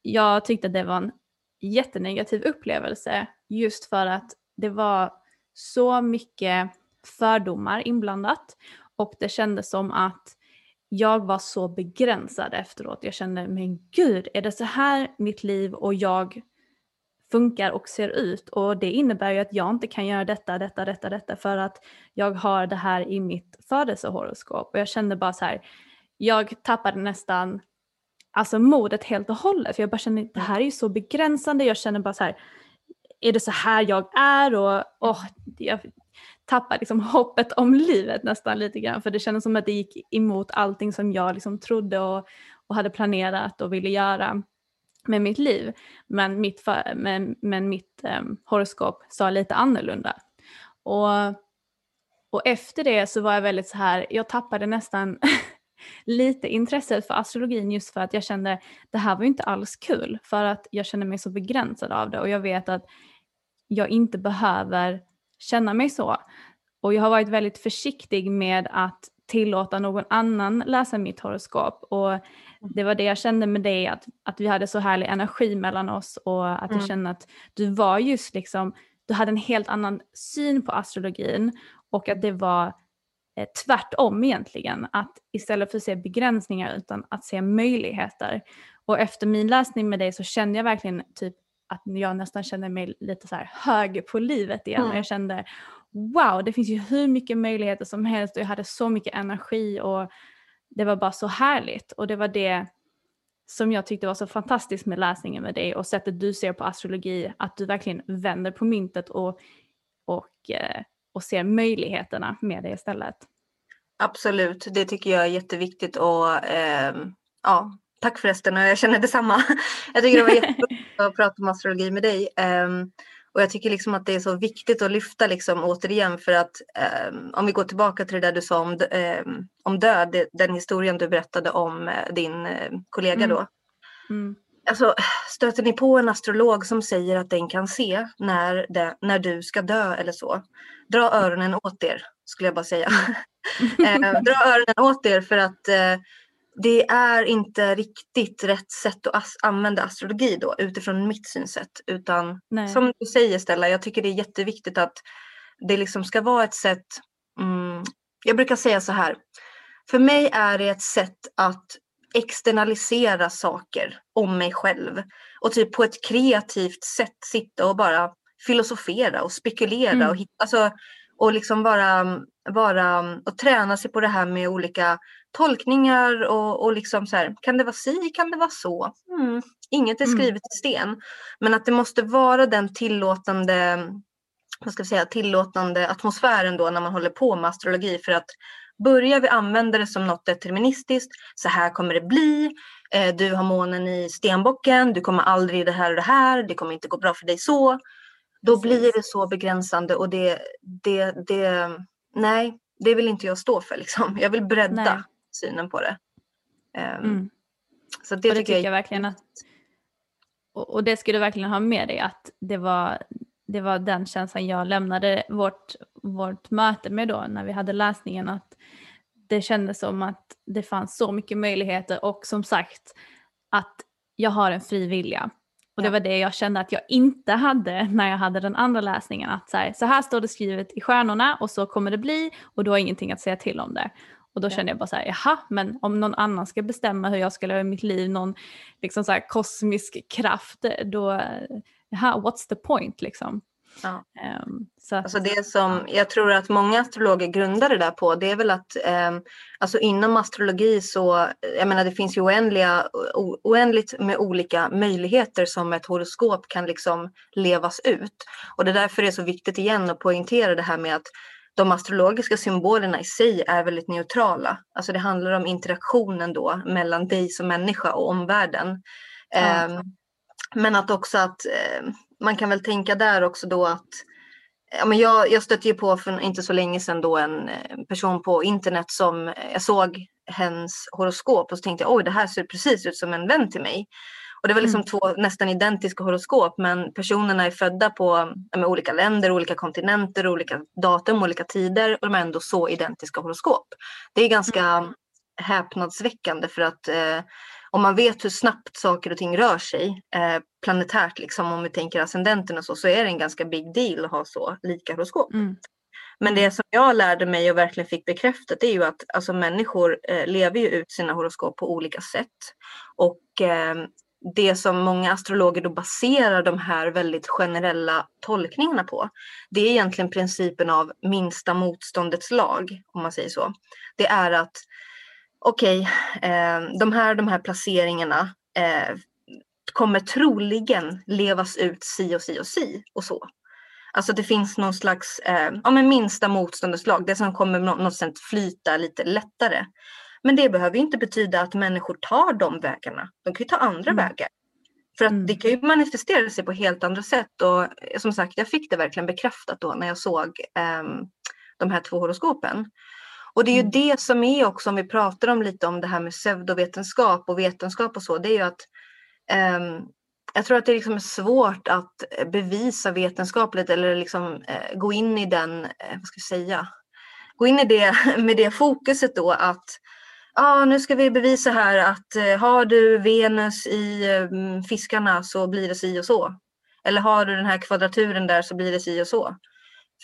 jag tyckte det var en jättenegativ upplevelse just för att det var så mycket fördomar inblandat och det kändes som att jag var så begränsad efteråt. Jag kände, men gud, är det så här mitt liv och jag funkar och ser ut. Och det innebär ju att jag inte kan göra detta, detta, detta, detta för att jag har det här i mitt födelsehoroskop. Och jag kände bara så här, jag tappade nästan alltså modet helt och hållet. För jag bara kände det här är ju så begränsande, jag känner bara så här, är det så här jag är? Och oh, jag tappade liksom hoppet om livet nästan lite grann. För det kändes som att det gick emot allting som jag liksom trodde och, och hade planerat och ville göra med mitt liv. Men mitt, men, men mitt um, horoskop sa lite annorlunda. Och, och efter det så var jag väldigt så här, jag tappade nästan lite intresset för astrologin just för att jag kände det här var ju inte alls kul för att jag kände mig så begränsad av det och jag vet att jag inte behöver känna mig så. Och jag har varit väldigt försiktig med att tillåta någon annan läsa mitt horoskop och det var det jag kände med dig, att, att vi hade så härlig energi mellan oss och att mm. jag kände att du var just liksom, du hade en helt annan syn på astrologin och att det var eh, tvärtom egentligen, att istället för att se begränsningar utan att se möjligheter. Och efter min läsning med dig så kände jag verkligen typ att jag nästan kände mig lite så här hög på livet igen. Mm. Jag kände wow, det finns ju hur mycket möjligheter som helst och jag hade så mycket energi och det var bara så härligt och det var det som jag tyckte var så fantastiskt med läsningen med dig och sättet du ser på astrologi, att du verkligen vänder på myntet och, och, eh, och ser möjligheterna med det istället. Absolut, det tycker jag är jätteviktigt och eh, ja, tack förresten och jag känner detsamma. Jag tycker det var jätteroligt att prata om astrologi med dig. Eh, och jag tycker liksom att det är så viktigt att lyfta liksom återigen för att eh, om vi går tillbaka till det där du sa om, eh, om död, den historien du berättade om eh, din eh, kollega mm. då. Mm. Alltså, stöter ni på en astrolog som säger att den kan se när, det, när du ska dö eller så, dra öronen åt er, skulle jag bara säga. Mm. eh, dra öronen åt er för att eh, det är inte riktigt rätt sätt att använda astrologi då utifrån mitt synsätt. Utan Nej. som du säger Stella, jag tycker det är jätteviktigt att det liksom ska vara ett sätt. Mm, jag brukar säga så här. För mig är det ett sätt att externalisera saker om mig själv och typ på ett kreativt sätt sitta och bara filosofera och spekulera mm. och hitta, alltså, och liksom bara, bara och träna sig på det här med olika tolkningar och, och liksom så här, kan det vara si, kan det vara så? Mm. Inget är mm. skrivet i sten. Men att det måste vara den tillåtande, vad ska jag säga, tillåtande atmosfären då när man håller på med astrologi. För att börjar vi använda det som något deterministiskt, så här kommer det bli, eh, du har månen i stenbocken, du kommer aldrig det här och det här, det kommer inte gå bra för dig så. Då blir det så begränsande och det, det, det, nej, det vill inte jag stå för liksom. Jag vill bredda. Nej synen på det. Um, mm. Så det, och det tycker tycker jag verkligen att, och, och det ska du verkligen ha med dig att det var, det var den känslan jag lämnade vårt, vårt möte med då när vi hade läsningen att det kändes som att det fanns så mycket möjligheter och som sagt att jag har en fri vilja. Och det var det jag kände att jag inte hade när jag hade den andra läsningen. Att så här, så här står det skrivet i stjärnorna och så kommer det bli och du har ingenting att säga till om det. Och då kände jag bara så här, jaha, men om någon annan ska bestämma hur jag ska leva mitt liv, någon liksom så här kosmisk kraft, då, jaha, what's the point liksom? Ja. Ehm, så att, Alltså det som jag tror att många astrologer grundar det där på det är väl att eh, alltså inom astrologi så, jag menar det finns ju oändliga, o, oändligt med olika möjligheter som ett horoskop kan liksom levas ut. Och det är därför det är så viktigt igen att poängtera det här med att de astrologiska symbolerna i sig är väldigt neutrala. Alltså det handlar om interaktionen då mellan dig som människa och omvärlden. Ja. Eh, men att också att man kan väl tänka där också då att Ja, men jag, jag stötte ju på för inte så länge sedan då en eh, person på internet som eh, jag såg hennes horoskop och så tänkte jag oj det här ser precis ut som en vän till mig. Och det var liksom Mm. två nästan identiska horoskop men personerna är födda på ja, olika länder, olika kontinenter, olika datum, olika tider och de har ändå så identiska horoskop. Det är ganska häpnadsväckande för att eh, om man vet hur snabbt saker och ting rör sig eh, planetärt, liksom, om vi tänker ascendenten och så, så är det en ganska big deal att ha så lika horoskop. mm, Men det som jag lärde mig och verkligen fick bekräftat är ju att alltså, människor eh, lever ju ut sina horoskop på olika sätt. Och eh, det som många astrologer då baserar de här väldigt generella tolkningarna på, det är egentligen principen av minsta motståndets lag, om man säger så. Det är att okej, eh, de, här, de här placeringarna eh, kommer troligen levas ut si och si och si och så. Alltså det finns någon slags eh, ja, men minsta motståndets lag, det som kommer nå- något sätt flyta lite lättare. Men det behöver inte betyda att människor tar de vägarna. De kan ju ta andra Mm. vägar. För att Mm. det kan ju manifestera sig på helt andra sätt. Och eh, som sagt, jag fick det verkligen bekräftat då när jag såg ehm, de här två horoskopen. Och det är ju Mm. det som är också, om vi pratar om lite om det här med pseudovetenskap och vetenskap och så, det är ju att ehm, jag tror att det liksom är svårt att eh, bevisa vetenskapligt eller liksom eh, gå in i den, eh, vad ska jag säga, gå in i det med det fokuset då att ja, nu ska vi bevisa här att eh, har du Venus i eh, fiskarna så blir det si och så. Eller har du den här kvadraturen där så blir det si och så.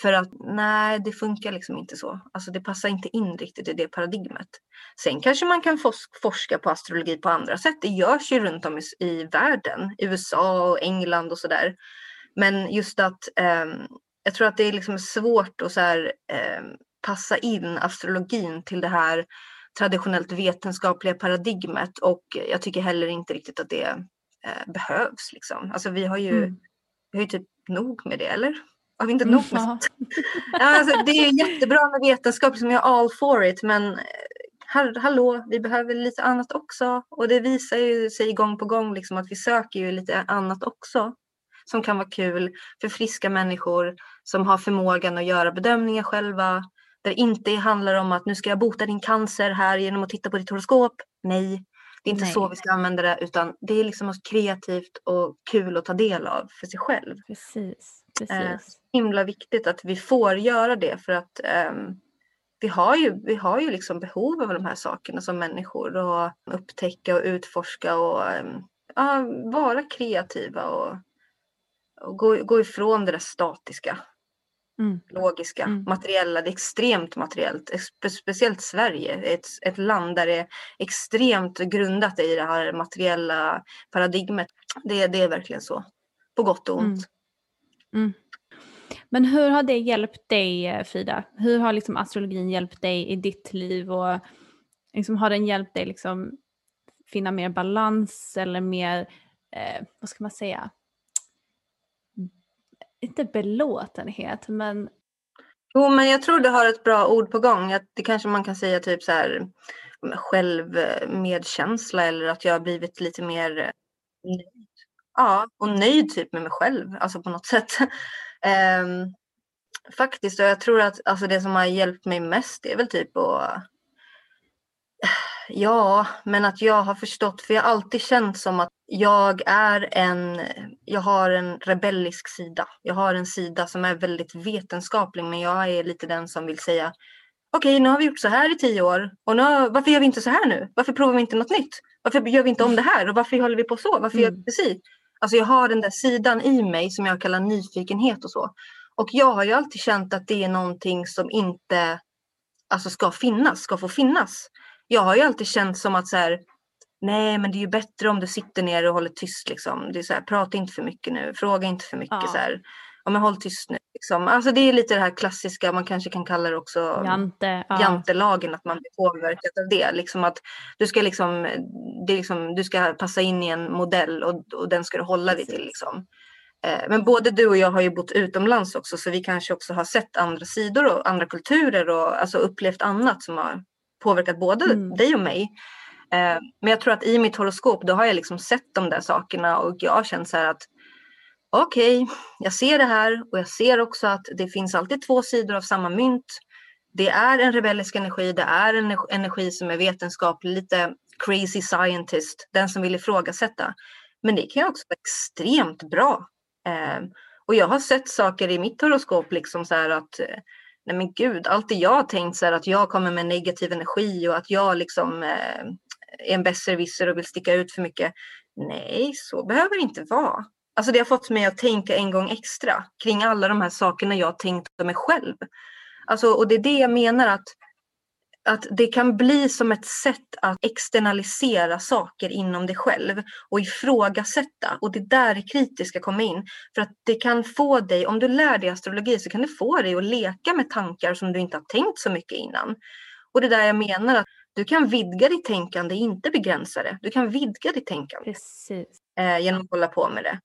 För att nej, det funkar liksom inte så. Alltså det passar inte in riktigt i det paradigmet. Sen kanske man kan forska på astrologi på andra sätt. Det görs ju runt om i, i världen, USA och England och sådär. Men just att ehm, jag tror att det är liksom svårt att så här, ehm, passa in astrologin till det här traditionellt vetenskapliga paradigmet och jag tycker heller inte riktigt att det eh, behövs. Liksom. Alltså vi har ju, Mm. vi har ju typ nog med det, eller? Har vi inte Mm, nog med. Ja, alltså, det är jättebra med vetenskap, liksom, jag är all for it, men eh, hall- hallå, vi behöver lite annat också. Och det visar ju sig gång på gång liksom, att vi söker ju lite annat också som kan vara kul för friska människor som har förmågan att göra bedömningar själva. Där det inte handlar om att nu ska jag bota din cancer här genom att titta på ditt horoskop. Nej, det är inte Nej. så vi ska använda det utan det är liksom något kreativt och kul att ta del av för sig själv Precis, precis. himla viktigt att vi får göra det för att ehm, vi har ju, vi har ju liksom behov av de här sakerna som människor och upptäcka och utforska och ehm, ja, vara kreativa och, och gå, gå ifrån det där statiska, Mm. logiska, Mm. materiella. Det är extremt materiellt, spe, speciellt Sverige, ett, ett land där det är extremt grundat i det här materiella paradigmet. Det, det är verkligen så, på gott och ont. Mm. Mm. Men hur har det hjälpt dig eh, Frida? Hur har liksom astrologin hjälpt dig i ditt liv och liksom, har den hjälpt dig liksom finna mer balans eller mer, eh, vad ska man säga, inte belåtenhet men Jo, men jag tror du har ett bra ord på gång. Det kanske man kan säga typ så här självmedkänsla eh, eller att jag har blivit lite mer nöjd. Ja, och nöjd typ med mig själv, alltså på något sätt. Ehm, faktiskt, och jag tror att alltså, det som har hjälpt mig mest är väl typ att Ja, men att jag har förstått, för jag har alltid känt som att jag är en, jag har en rebellisk sida. Jag har en sida som är väldigt vetenskaplig, men jag är lite den som vill säga okej, okay, nu har vi gjort så här i tio år och nu, varför gör vi inte så här nu? Varför provar vi inte något nytt? Varför gör vi inte om det här och varför håller vi på så? Varför mm. gör vi precis? Alltså jag har den där sidan i mig som jag kallar nyfikenhet och så. Och jag har ju alltid känt att det är någonting som inte alltså ska finnas, ska få finnas. Jag har ju alltid känt som att så här, nej men det är ju bättre om du sitter ner och håller tyst liksom. Det är så här, prata inte för mycket nu, fråga inte för mycket ja. så här. Ja men håll tyst nu. Liksom. Alltså det är lite det här klassiska, man kanske kan kalla det också Jante, ja. jantelagen, att man blir påverkad av det. Liksom att du ska liksom, det liksom, du ska passa in i en modell och, och den ska du hålla dig till. Liksom. Eh, men både du och jag har ju bott utomlands också så vi kanske också har sett andra sidor och andra kulturer och alltså upplevt annat som har påverkat både mm. dig och mig. Eh, men jag tror att i mitt horoskop då har jag liksom sett de där sakerna och jag har känt så här att okej, okay, jag ser det här och jag ser också att det finns alltid två sidor av samma mynt. Det är en rebellisk energi, det är en energi som är vetenskaplig, lite crazy scientist, den som vill ifrågasätta. Men det kan också vara extremt bra. Eh, och jag har sett saker i mitt horoskop, liksom så här att eh, nej men gud, allt det jag har tänkt så här att jag kommer med negativ energi och att jag liksom eh, är en besserwisser och vill sticka ut för mycket. Nej, så behöver det inte vara. Alltså det har fått mig att tänka en gång extra kring alla de här sakerna jag tänkt om mig själv. Alltså, och det är det jag menar att att det kan bli som ett sätt att externalisera saker inom dig själv och ifrågasätta. Och det är där det kritiska kommer in. För att det kan få dig, om du lär dig astrologi så kan det få dig att leka med tankar som du inte har tänkt så mycket innan. Och det är där jag menar att du kan vidga ditt tänkande, inte begränsa det. Du kan vidga ditt tänkande Precis. Eh, genom att hålla på med det.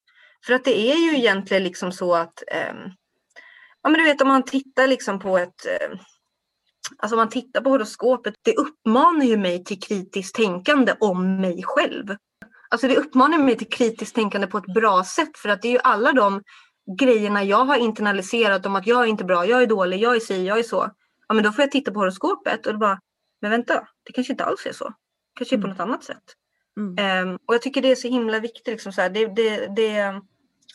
För att det är ju egentligen liksom så att eh, Ja men du vet om man tittar liksom på ett eh, Alltså om man tittar på horoskopet, det uppmanar ju mig till kritiskt tänkande om mig själv. Alltså det uppmanar mig till kritiskt tänkande på ett bra sätt för att det är ju alla de grejerna jag har internaliserat om att jag är inte bra, jag är dålig, jag är si, jag är så. Ja men då får jag titta på horoskopet och bara, men vänta, det kanske inte alls är så. Kanske är på mm. något annat sätt. Mm. Um, och jag tycker det är så himla viktigt. Liksom så här, det, det, det,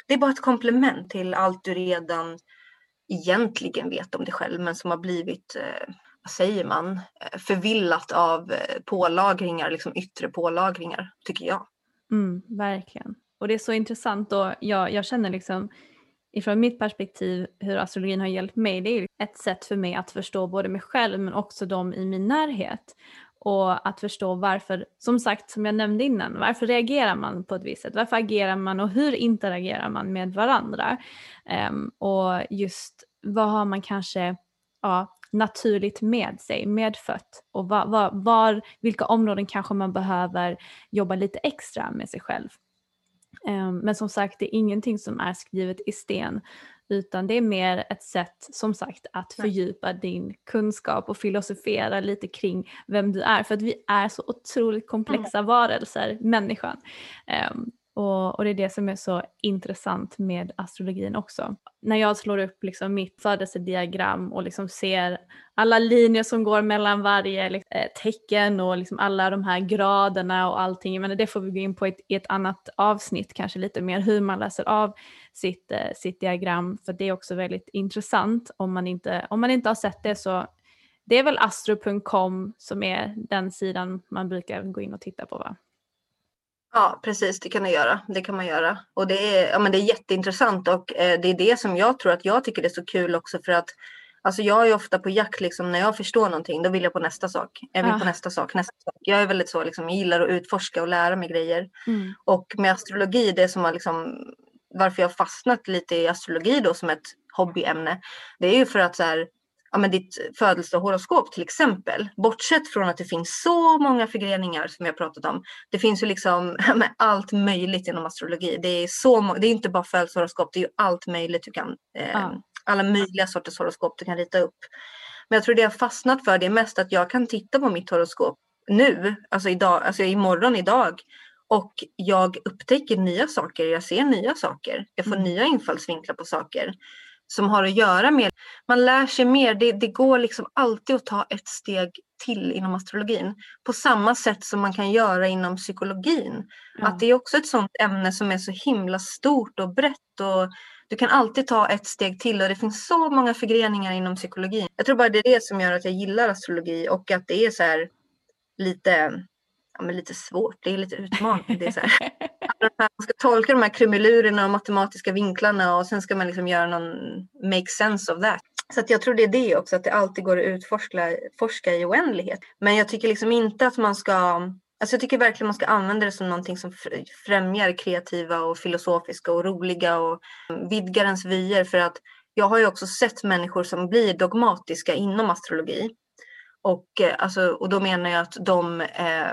det är bara ett komplement till allt du redan egentligen vet om dig själv men som har blivit, eh, vad säger man, eh, förvillat av eh, pålagringar, liksom yttre pålagringar, tycker jag. Mm, verkligen. Och det är så intressant och jag, jag känner liksom ifrån mitt perspektiv hur astrologin har hjälpt mig, det är ett sätt för mig att förstå både mig själv men också de i min närhet och att förstå varför, som sagt som jag nämnde innan, varför reagerar man på ett visst sätt? Varför agerar man och hur interagerar man med varandra? Um, och just vad har man kanske ja, naturligt med sig, medfött och var, var, var, vilka områden kanske man behöver jobba lite extra med sig själv. Um, men som sagt, det är ingenting som är skrivet i sten utan det är mer ett sätt som sagt att fördjupa din kunskap och filosofera lite kring vem du är. För att vi är så otroligt komplexa mm. varelser, människan. Um, och, och, det är det som är så intressant med astrologin också. När jag slår upp liksom mitt födelsediagram och liksom ser alla linjer som går mellan varje liksom, eh, tecken och liksom alla de här graderna och allting. Men det får vi gå in på i ett, ett, annat avsnitt, kanske lite mer hur man läser av sitt, eh, sitt diagram. För det är också väldigt intressant om man inte, om man inte har sett det så det är väl astro.com som är den sidan man brukar gå in och titta på va? Ja, precis. Det kan man göra. Det kan man göra. Och det är, ja, men det är jätteintressant och eh, det är det som jag tror att jag tycker är så kul också för att Alltså jag är ofta på jakt liksom när jag förstår någonting då vill jag på nästa sak. Jag vill ja. på nästa sak, nästa sak. Jag är väldigt så liksom, jag gillar att utforska och lära mig grejer. Mm. Och med astrologi, det som har liksom varför jag fastnat lite i astrologi då som ett hobbyämne. Det är ju för att så här, ja, men ditt födelsehoroskop till exempel, bortsett från att det finns så många förgreningar som jag pratat om. Det finns ju liksom allt möjligt inom astrologi. Det är, så, det är inte bara födelsehoroskop, det är ju allt möjligt du kan, eh, ja. alla möjliga sorters horoskop du kan rita upp. Men jag tror det jag fastnat för det är mest att jag kan titta på mitt horoskop nu, alltså idag, alltså imorgon idag och jag upptäcker nya saker, jag ser nya saker, jag får mm. nya infallsvinklar på saker. Som har att göra med, man lär sig mer, det, det går liksom alltid att ta ett steg till inom astrologin. På samma sätt som man kan göra inom psykologin. Ja. Att det är också ett sånt ämne som är så himla stort och brett och du kan alltid ta ett steg till och det finns så många förgreningar inom psykologin. Jag tror bara det är det som gör att jag gillar astrologi och att det är så här lite, ja, men lite svårt, det är lite utmanande. Det är så här, man ska tolka de här krumelurerna och matematiska vinklarna och sen ska man liksom göra någon make sense of that. Så att jag tror det är det också, att det alltid går att utforska forska i oändlighet. Men jag tycker liksom inte att man ska Alltså jag tycker verkligen man ska använda det som någonting som främjar kreativa och filosofiska och roliga och vidgar ens vyer för att jag har ju också sett människor som blir dogmatiska inom astrologi. Och, eh, alltså, och då menar jag att de eh,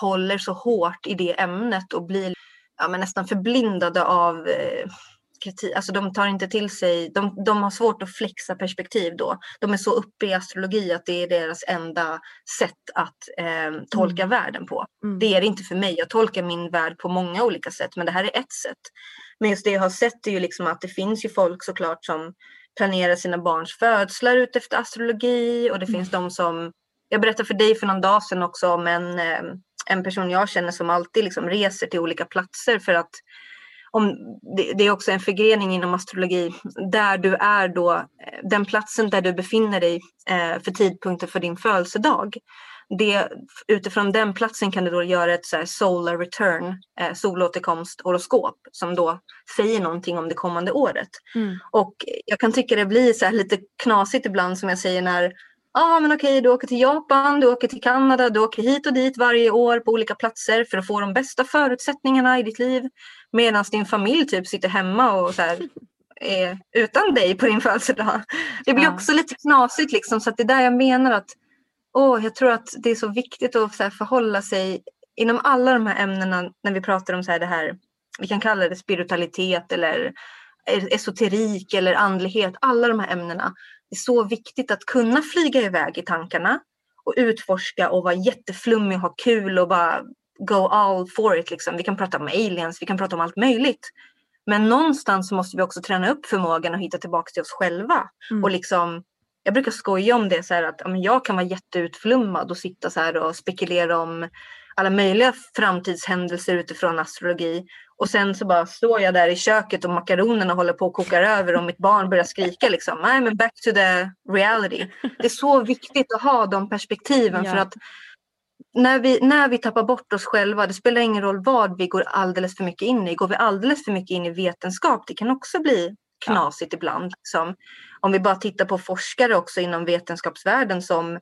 håller så hårt i det ämnet och blir ja, men nästan förblindade av eh, kritik, alltså de tar inte till sig, de, de har svårt att flexa perspektiv då. De är så uppe i astrologi att det är deras enda sätt att eh, tolka mm. världen på. Mm. Det är det inte för mig, jag tolkar min värld på många olika sätt men det här är ett sätt. Men just det jag har sett är ju liksom att det finns ju folk såklart som planerar sina barns födslar utefter astrologi och det mm. finns de som, jag berättade för dig för någon dag sedan också om en, eh, en person jag känner som alltid liksom reser till olika platser för att om, det, det, är också en förgrening inom astrologi där du är då, eh, den platsen där du befinner dig eh, för tidpunkten för din födelsedag. Det, utifrån den platsen kan du då göra ett så solar return, eh, solåterkomst horoskop som då säger någonting om det kommande året. Mm. Och jag kan tycka det blir så lite knasigt ibland som jag säger när Ja ah, men okej, du åker till Japan, du åker till Kanada, du åker hit och dit varje år på olika platser för att få de bästa förutsättningarna i ditt liv. Medan din familj typ sitter hemma och så här, är utan dig på din födelsedag. Det blir ja. också lite knasigt liksom så att det är där jag menar att åh, jag tror att det är så viktigt att så här, förhålla sig inom alla de här ämnena när vi pratar om så här, det här, vi kan kalla det spiritualitet eller esoterik eller andlighet, alla de här ämnena. Det är så viktigt att kunna flyga iväg i tankarna och utforska och vara jätteflummig och ha kul och bara go all for it. Liksom. Vi kan prata om aliens, vi kan prata om allt möjligt. Men någonstans måste vi också träna upp förmågan att hitta tillbaka till oss själva. Mm. Och liksom, jag brukar skoja om det så här att jag kan vara jätteutflummad och sitta så här och spekulera om alla möjliga framtidshändelser utifrån astrologi. Och sen så bara står jag där i köket och makaronerna håller på att koka över och mitt barn börjar skrika liksom. Nej men back to the reality. Det är så viktigt att ha de perspektiven ja. för att när vi, när vi tappar bort oss själva, det spelar ingen roll vad vi går alldeles för mycket in i. Går vi alldeles för mycket in i vetenskap, det kan också bli knasigt ja. ibland. Liksom. Om vi bara tittar på forskare också inom vetenskapsvärlden som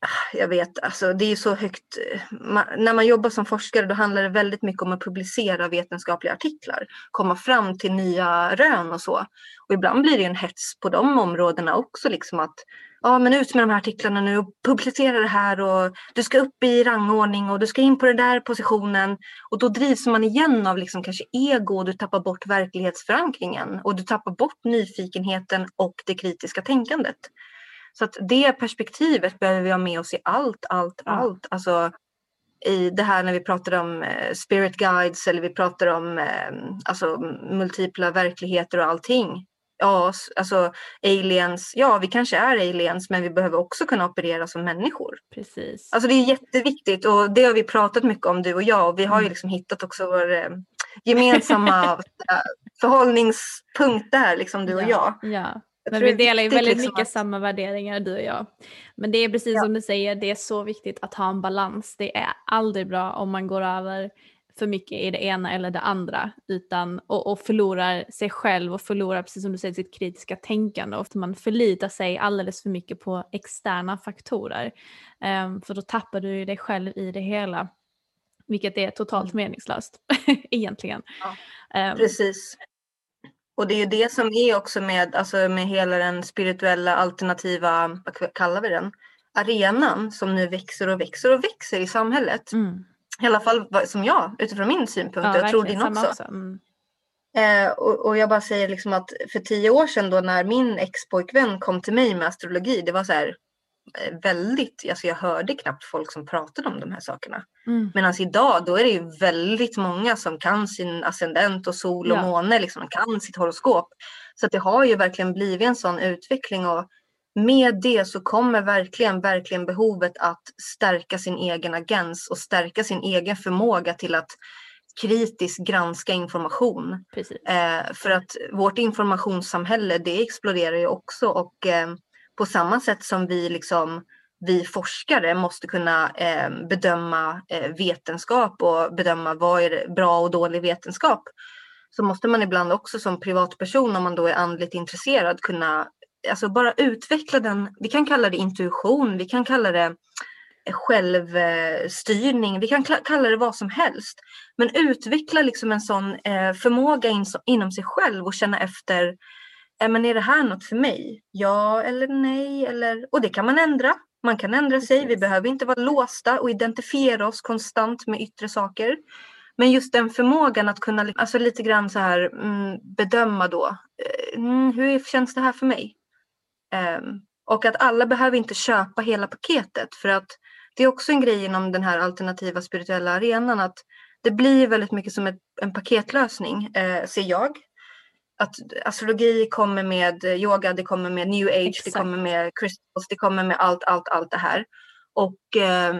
ah, jag vet, alltså det är så högt. Eh, man, när man jobbar som forskare då handlar det väldigt mycket om att publicera vetenskapliga artiklar, komma fram till nya rön och så. Och ibland blir det en hets på de områdena också, liksom att ja, men ut med de här artiklarna nu och publicera det här och du ska upp i rangordning och du ska in på den där positionen. Och då drivs man igen av liksom kanske ego och du tappar bort verklighetsförankringen och du tappar bort nyfikenheten och det kritiska tänkandet. Så att det perspektivet behöver vi ha med oss i allt, allt, ja. allt. Alltså i det här när vi pratar om eh, spirit guides eller vi pratar om eh, alltså, multipla verkligheter och allting. Ja, alltså aliens, ja vi kanske är aliens men vi behöver också kunna operera som människor. Precis. Alltså det är jätteviktigt och det har vi pratat mycket om du och jag och vi har ju mm. liksom hittat också vår eh, gemensamma förhållningspunkt där liksom du och jag. Ja. Men vi delar ju väldigt liksom mycket att... samma värderingar du och jag. Men det är precis ja. som du säger, det är så viktigt att ha en balans. Det är aldrig bra om man går över för mycket i det ena eller det andra utan, och, och förlorar sig själv och förlorar, precis som du säger, sitt kritiska tänkande. Ofta man förlitar sig alldeles för mycket på externa faktorer. Um, för då tappar du dig själv i det hela. Vilket är totalt meningslöst egentligen. Ja, um, precis. Och det är ju det som är också med, alltså med hela den spirituella alternativa, vad kallar vi den, arenan som nu växer och växer och växer i samhället. Mm. I alla fall som jag, utifrån min synpunkt. Ja, jag tror din också. också. Mm. Eh, och, och, jag bara säger liksom att för tio år sedan då när min ex-pojkvän kom till mig med astrologi, det var så här, eh, väldigt, alltså jag hörde knappt folk som pratade om de här sakerna. Mm. Medan idag då är det ju väldigt många som kan sin ascendent och sol och Ja. måne, liksom, kan sitt horoskop. Så att det har ju verkligen blivit en sån utveckling och med det så kommer verkligen, verkligen behovet att stärka sin egen agens och stärka sin egen förmåga till att kritiskt granska information. Eh, för att vårt informationssamhälle det exploderar ju också och eh, på samma sätt som vi liksom vi forskare måste kunna eh, bedöma eh, vetenskap och bedöma vad är bra och dålig vetenskap. Så måste man ibland också som privatperson om man då är andligt intresserad kunna alltså bara utveckla den. Vi kan kalla det intuition, vi kan kalla det självstyrning, vi kan kalla det vad som helst. Men utveckla liksom en sån eh, förmåga in, inom sig själv och känna efter, eh, men är det här något för mig? Ja eller nej? Eller, och det kan man ändra. Man kan ändra sig, vi behöver inte vara låsta och identifiera oss konstant med yttre saker. Men just den förmågan att kunna alltså lite grann så här mm, bedöma då, eh, mm, hur känns det här för mig? Ehm, och att alla behöver inte köpa hela paketet för att det är också en grej inom den här alternativa spirituella arenan att det blir väldigt mycket som ett, en paketlösning, eh, ser jag. Att astrologi kommer med yoga, det kommer med new age, det Exakt. kommer med crystals, det kommer med allt, allt, allt det här. Och eh,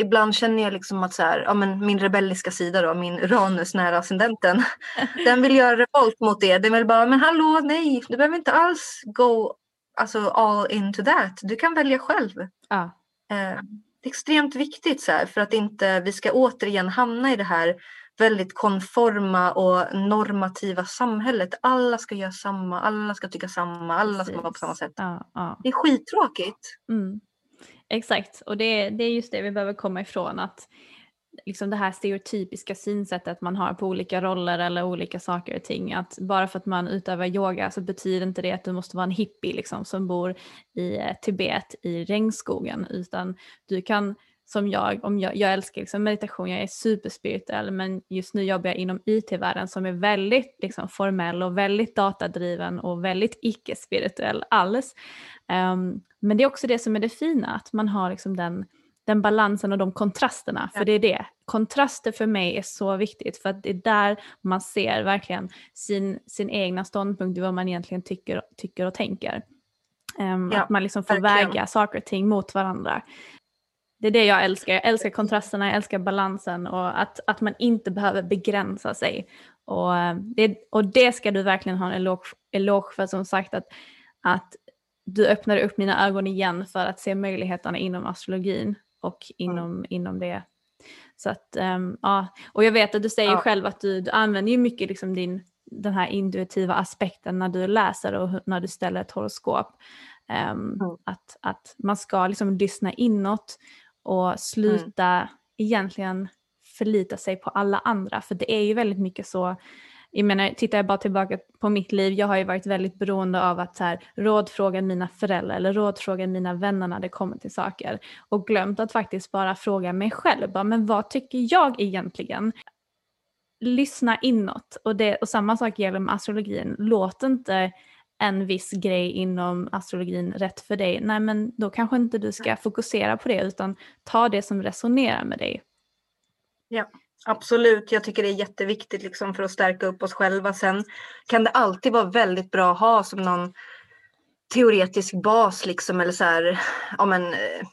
ibland känner jag liksom att så här, ja, men min rebelliska sida då, min Uranus nära ascendenten, den vill göra revolt mot det. Den vill bara, men hallå, nej, du behöver inte alls go alltså all into that. Du kan välja själv. Ja. Eh, det är extremt viktigt så här, för att inte vi ska återigen hamna i det här väldigt konforma och normativa samhället. Alla ska göra samma, alla ska tycka samma, alla ska vara på Precis. samma sätt. Ja, ja. Det är skittråkigt. Mm. Exakt, och det, det är just det vi behöver komma ifrån. att liksom det här stereotypiska synsättet man har på olika roller eller olika saker och ting. Att bara för att man utövar yoga så betyder inte det att du måste vara en hippie liksom, som bor i eh, Tibet i regnskogen. Utan du kan, som jag, om jag, jag älskar liksom meditation, jag är superspirituell men just nu jobbar jag inom IT-världen som är väldigt liksom, formell och väldigt datadriven och väldigt icke-spirituell alls. Um, men det är också det som är det fina, att man har liksom den, den balansen och de kontrasterna. För Ja. det är det, kontraster för mig är så viktigt för att det är där man ser verkligen sin, sin egna ståndpunkt i vad man egentligen tycker, tycker och tänker. Ehm, Ja, att man liksom får verkligen. väga saker och ting mot varandra. Det är det jag älskar, jag älskar kontrasterna, jag älskar balansen och att, att man inte behöver begränsa sig. Och eh, det, och det ska du verkligen ha en eloge, eloge för som sagt att, att du öppnade upp mina ögon igen för att se möjligheterna inom astrologin och inom, inom det. Så att, ehm, ja, och jag vet att du säger Ja. själv att du, du använder ju mycket liksom din, den här intuitiva aspekten när du läser och när du ställer ett horoskop. Ehm, Mm. att, att man ska liksom lyssna inåt och sluta egentligen förlita sig på alla andra. För det är ju väldigt mycket så, jag menar, tittar jag bara tillbaka på mitt liv, jag har ju varit väldigt beroende av att så här, rådfråga mina föräldrar eller rådfråga mina vänner när det kommer till saker. Och glömt att faktiskt bara fråga mig själv, bara, men vad tycker jag egentligen? Lyssna inåt. Och, det, och samma sak gäller med astrologin. Låt inte en viss grej inom astrologin rätt för dig. Nej men då kanske inte du ska fokusera på det utan ta det som resonerar med dig. Absolut, jag tycker det är jätteviktigt liksom för att stärka upp oss själva. Sen kan det alltid vara väldigt bra att ha som någon teoretisk bas liksom eller så här, ja men eh,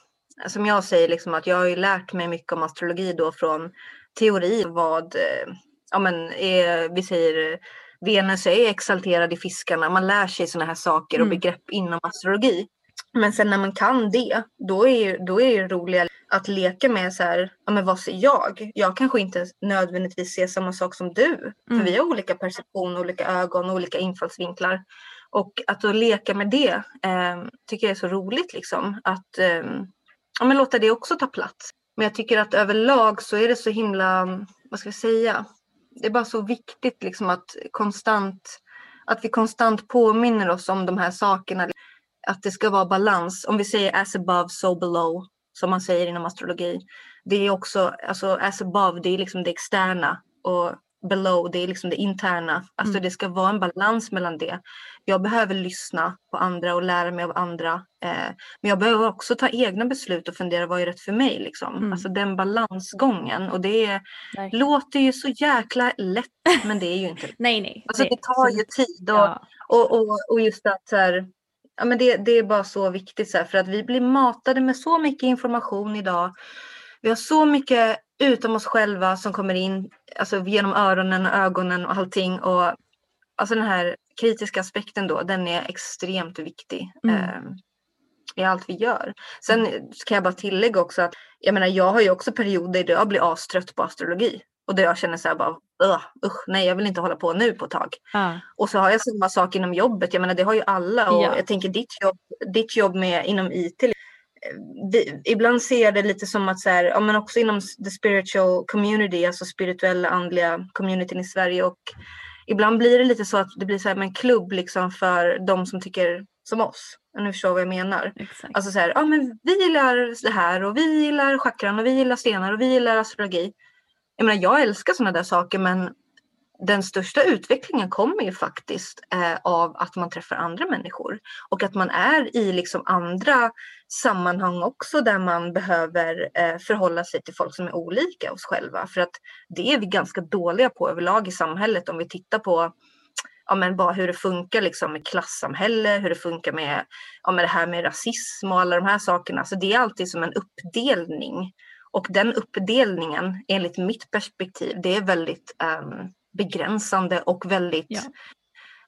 som jag säger liksom att jag har ju lärt mig mycket om astrologi då från teori vad, eh, ja men är, vi säger eh, Venus är exalterad i fiskarna, man lär sig sådana här saker och Mm. begrepp inom astrologi. Men sen när man kan det, då är, då är det roliga att leka med så här, ja men vad ser jag? Jag kanske inte nödvändigtvis ser samma sak som du. Mm. För vi har olika perception, olika ögon, olika infallsvinklar. Och att då leka med det eh, tycker jag är så roligt liksom. Att eh, ja, men låta det också ta plats. Men jag tycker att överlag så är det så himla, vad ska jag säga? Det är bara så viktigt liksom att konstant, att vi konstant påminner oss om de här sakerna. Att det ska vara balans. Om vi säger as above, so below, som man säger inom astrologi. Det är också, alltså as above, det är liksom det externa. Och below, det är liksom det interna. Alltså Mm. det ska vara en balans mellan det. Jag behöver lyssna på andra och lära mig av andra. Eh, men jag behöver också ta egna beslut och fundera vad är rätt för mig. Liksom. Mm. Alltså den balansgången. Och det är, låter ju så jäkla lätt men det är ju inte det. Nej, nej. Alltså nej, det tar ju tid. Och, Ja. och, och, och just att så här, ja, men det, det är bara så viktigt så här, för att vi blir matade med så mycket information idag. Vi har så mycket utom oss själva som kommer in alltså, genom öronen och ögonen och allting. Och, alltså den här kritiska aspekten då, den är extremt viktig. Mm. Eh, i allt vi gör. Sen kan jag bara tillägga också att jag menar jag har ju också perioder där jag blir astrött på astrologi. Och där jag känner så här bara, "Ugh, usch, nej jag vill inte hålla på nu på ett tag. Ja. Och så har jag samma sak inom jobbet. Jag menar det har ju alla. Och Ja. jag tänker ditt jobb, ditt jobb med, inom IT. eh, Vi, ibland ser jag det lite som att så här, ja, men också inom the spiritual community, alltså spirituella andliga communityn i Sverige. Och ibland blir det lite så att det blir så här en klubb liksom för de som tycker som oss. Om ni förstår vad jag menar. Exakt. Alltså så här, ja men vi gillar det här och vi gillar chakran och vi gillar stenar och vi gillar astrologi. Jag menar jag älskar sådana där saker men den största utvecklingen kommer ju faktiskt eh, av att man träffar andra människor och att man är i liksom andra sammanhang också där man behöver eh, förhålla sig till folk som är olika oss själva. För att det är vi ganska dåliga på överlag i samhället om vi tittar på ja, men bara hur det funkar liksom med klassamhälle, hur det funkar med, ja, med det här med rasism och alla de här sakerna. Så det är alltid som en uppdelning. Och den uppdelningen, enligt mitt perspektiv, det är väldigt ehm, begränsande och väldigt Ja.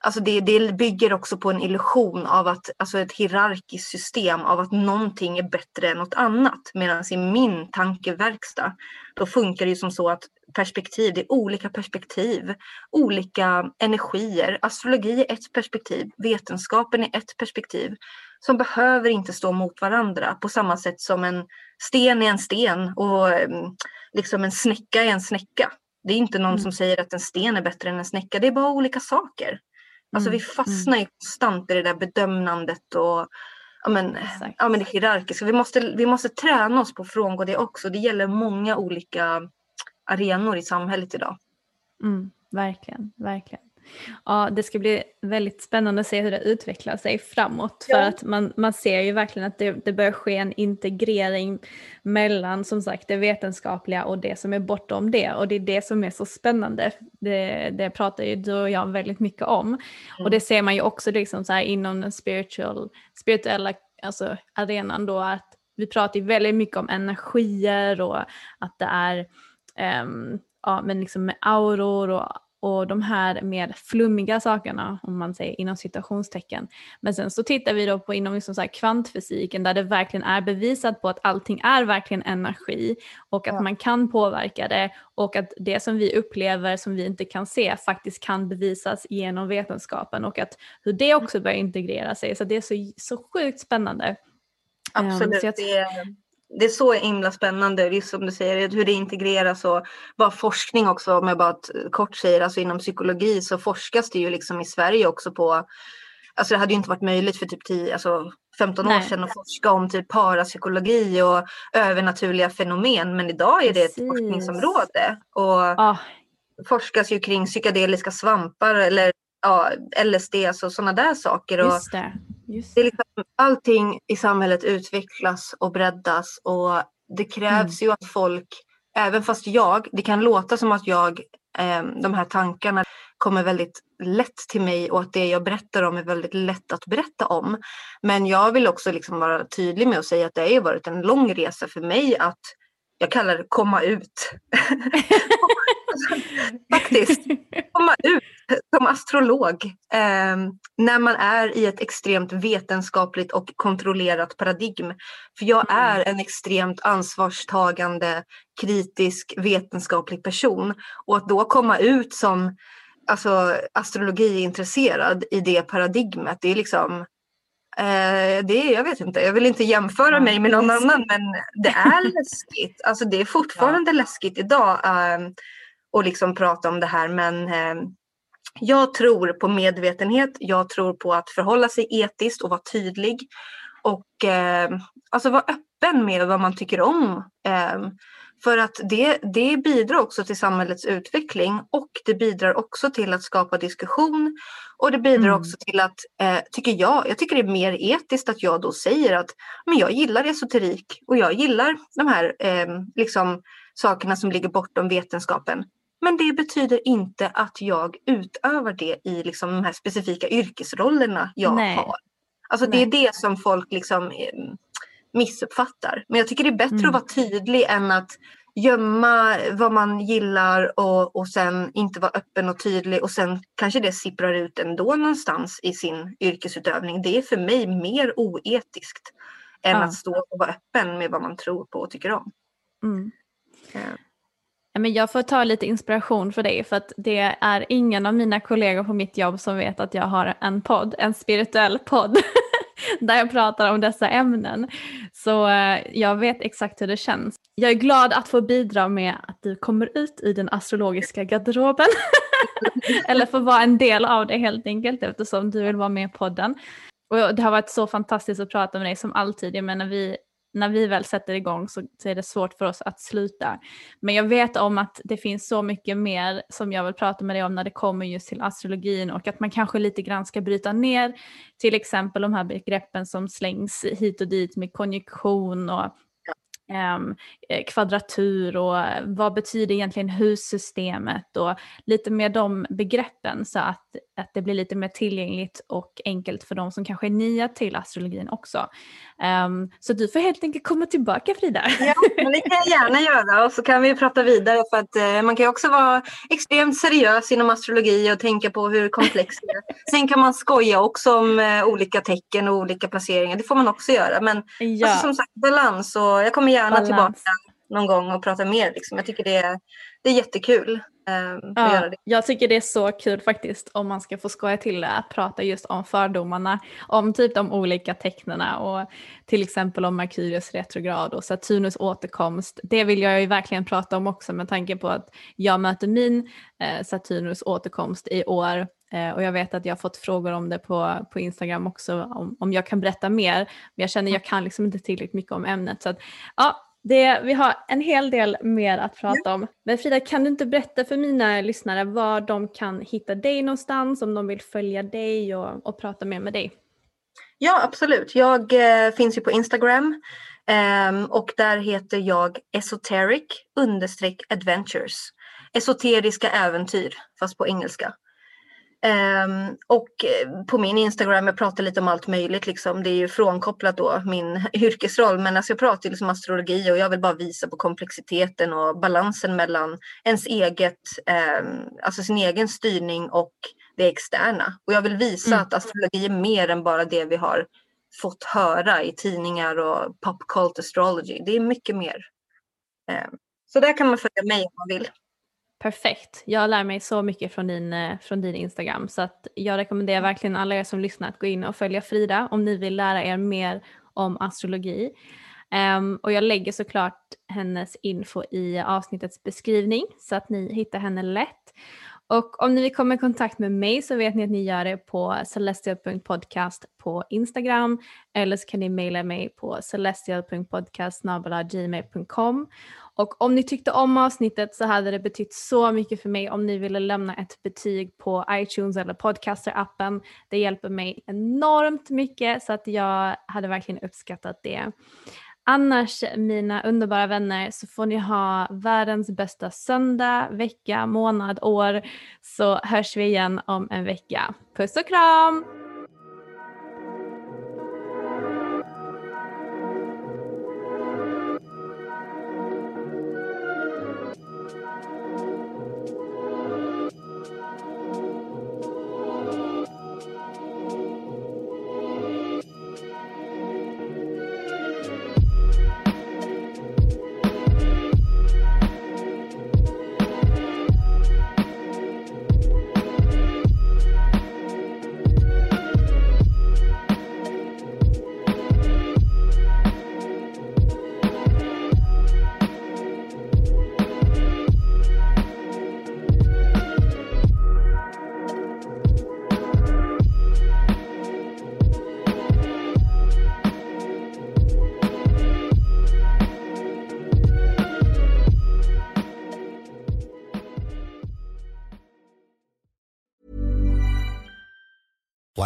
Alltså det, det bygger också på en illusion av att, alltså ett hierarkiskt system av att någonting är bättre än något annat. Medan i min tankeverkstad, då funkar det ju som så att perspektiv, det är olika perspektiv, olika energier. Astrologi är ett perspektiv, vetenskapen är ett perspektiv som behöver inte stå mot varandra på samma sätt som en sten är en sten och mm, liksom en snäcka är en snäcka. Det är inte någon Mm. som säger att en sten är bättre än en snäcka, det är bara olika saker. Alltså Mm, vi fastnar ju konstant i det där bedömandet och ja, men, Exakt. ja, men det hierarkiska. Vi måste, vi måste träna oss på att frångå det också. Det gäller många olika arenor i samhället idag. Mm, verkligen, verkligen. Ja, det ska bli väldigt spännande att se hur det utvecklar sig framåt. För Ja. att man, man ser ju verkligen att det, det börjar ske en integrering mellan som sagt det vetenskapliga och det som är bortom det. Och det är det som är så spännande. Det, det pratar ju du och jag väldigt mycket om. Och det ser man ju också liksom så här inom den spiritual, spirituella alltså arenan då att vi pratar ju väldigt mycket om energier och att det är ehm, ja, men liksom med auror och, och de här mer flummiga sakerna om man säger inom citationstecken. Men sen så tittar vi då på inom liksom så kvantfysiken där det verkligen är bevisat på att allting är verkligen energi och att Ja. man kan påverka det och att det som vi upplever som vi inte kan se faktiskt kan bevisas genom vetenskapen och att hur det också börjar integrera sig. Så det är så, så sjukt spännande. Ehm, Absolut. så jag- det, är, det är så himla spännande, just som du säger, hur det integreras och bara forskning också, om jag bara kort säger, alltså inom psykologi så forskas det ju liksom i Sverige också på, alltså det hade ju inte varit möjligt för typ 10, alltså 15 år Nej. sedan att forska om typ parapsykologi och övernaturliga fenomen, men idag är det ett Precis. forskningsområde och Ja, forskas ju kring psykedeliska svampar eller ja, LSD, alltså sådana där saker. Och, just det. Det är liksom, allting i samhället utvecklas och breddas och det krävs ju att folk, även fast jag, det kan låta som att jag, eh, de här tankarna kommer väldigt lätt till mig och att det jag berättar om är väldigt lätt att berätta om. Men jag vill också liksom vara tydlig med att säga att det har varit en lång resa för mig att jag kallar det komma ut. Faktiskt komma ut som astrolog eh, när man är i ett extremt vetenskapligt och kontrollerat paradigm. För jag Mm. är en extremt ansvarstagande, kritisk, vetenskaplig person. Och att då komma ut som alltså, astrologiintresserad i det paradigmet, det är liksom Eh, det jag vet inte, jag vill inte jämföra Ja, mig med någon läskigt. annan men det är läskigt. Alltså det är fortfarande läskigt idag eh, att liksom prata om det här men eh, jag tror på medvetenhet, jag tror på att förhålla sig etiskt och vara tydlig och eh, alltså vara öppen med vad man tycker om. Eh, För att det, det bidrar också till samhällets utveckling och det bidrar också till att skapa diskussion och det bidrar mm. också till att, eh, tycker jag, jag tycker det är mer etiskt att jag då säger att men jag gillar esoterik och jag gillar de här eh, liksom, sakerna som ligger bortom vetenskapen. Men det betyder inte att jag utövar det i liksom, de här specifika yrkesrollerna jag Nej. har. Alltså Nej. det är det som folk liksom eh, missuppfattar. Men jag tycker det är bättre mm. att vara tydlig än att gömma vad man gillar och, och sen inte vara öppen och tydlig och sen kanske det sipprar ut ändå någonstans i sin yrkesutövning. Det är för mig mer oetiskt än ja. att stå och vara öppen med vad man tror på och tycker om. Mm. Ja. Men jag får ta lite inspiration för dig för att det är ingen av mina kollegor på mitt jobb som vet att jag har en podd, en spirituell podd. där jag pratar om dessa ämnen. Så eh, jag vet exakt hur det känns. Jag är glad att få bidra med att du kommer ut i den astrologiska garderoben. Eller få vara en del av det helt enkelt eftersom du vill vara med i podden. Och det har varit så fantastiskt att prata med dig som alltid. Jag menar vi när vi väl sätter igång så, så, är det svårt för oss att sluta. Men jag vet om att det finns så mycket mer som jag vill prata med dig om när det kommer just till astrologin och att man kanske lite grann ska bryta ner till exempel de här begreppen som slängs hit och dit med konjunktion och Um, kvadratur och eh, vad betyder egentligen hussystemet och lite mer de begreppen så att, att det blir lite mer tillgängligt och enkelt för de som kanske är nya till astrologin också. Um, så du får helt enkelt komma tillbaka Frida. Ja, det kan jag gärna göra och så kan vi prata vidare för att eh, man kan ju också vara extremt seriös inom astrologi och tänka på hur komplext det är. Sen kan man skoja också om eh, olika tecken och olika placeringar, det får man också göra. Men ja. alltså, som sagt balans och jag kommer gärna Balans. tillbaka någon gång och prata mer. Liksom. Jag tycker det är, det är jättekul. Um, ja, Jag tycker det är så kul faktiskt om man ska få skoja till det att prata just om fördomarna, om typ de olika tecknena och till exempel om Merkurius retrograd och Saturnus återkomst. Det vill jag ju verkligen prata om också med tanke på att jag möter min eh, Saturnus återkomst i år eh, och jag vet att jag har fått frågor om det på, på Instagram också om, om jag kan berätta mer. Men jag känner att jag kan liksom inte tillräckligt mycket om ämnet. Så att, ja, det, vi har en hel del mer att prata om. Men Frida, kan du inte berätta för mina lyssnare var de kan hitta dig någonstans om de vill följa dig och, och prata mer med dig? Ja, absolut. Jag eh, finns ju på Instagram eh, och där heter jag esoteric adventures. Esoteriska äventyr, fast på engelska. Um, och eh, på min Instagram, jag pratar lite om allt möjligt, liksom. det är ju frånkopplat då min yrkesroll, men alltså jag pratar liksom astrologi och jag vill bara visa på komplexiteten och balansen mellan ens eget, um, alltså sin egen styrning och det externa. Och jag vill visa mm. att astrologi är mer än bara det vi har fått höra i tidningar och pop cult astrology. Det är mycket mer. Um, så där kan man följa mig om man vill. Perfekt. Jag lär mig så mycket från din, eh, från din Instagram så att jag rekommenderar verkligen alla er som lyssnar att gå in och följa Frida om ni vill lära er mer om astrologi. Um, och jag lägger såklart hennes info i avsnittets beskrivning så att ni hittar henne lätt. Och om ni vill komma i kontakt med mig så vet ni att ni gör det på celestial.podcast på Instagram eller så kan ni mejla mig på celestial.podcast.gmail.com och om ni tyckte om avsnittet så hade det betytt så mycket för mig om ni ville lämna ett betyg på iTunes eller Podcaster-appen. Det hjälper mig enormt mycket så att jag hade verkligen uppskattat det. Annars mina underbara vänner så får ni ha världens bästa söndag, vecka, månad, år så hörs vi igen om en vecka. Puss och kram!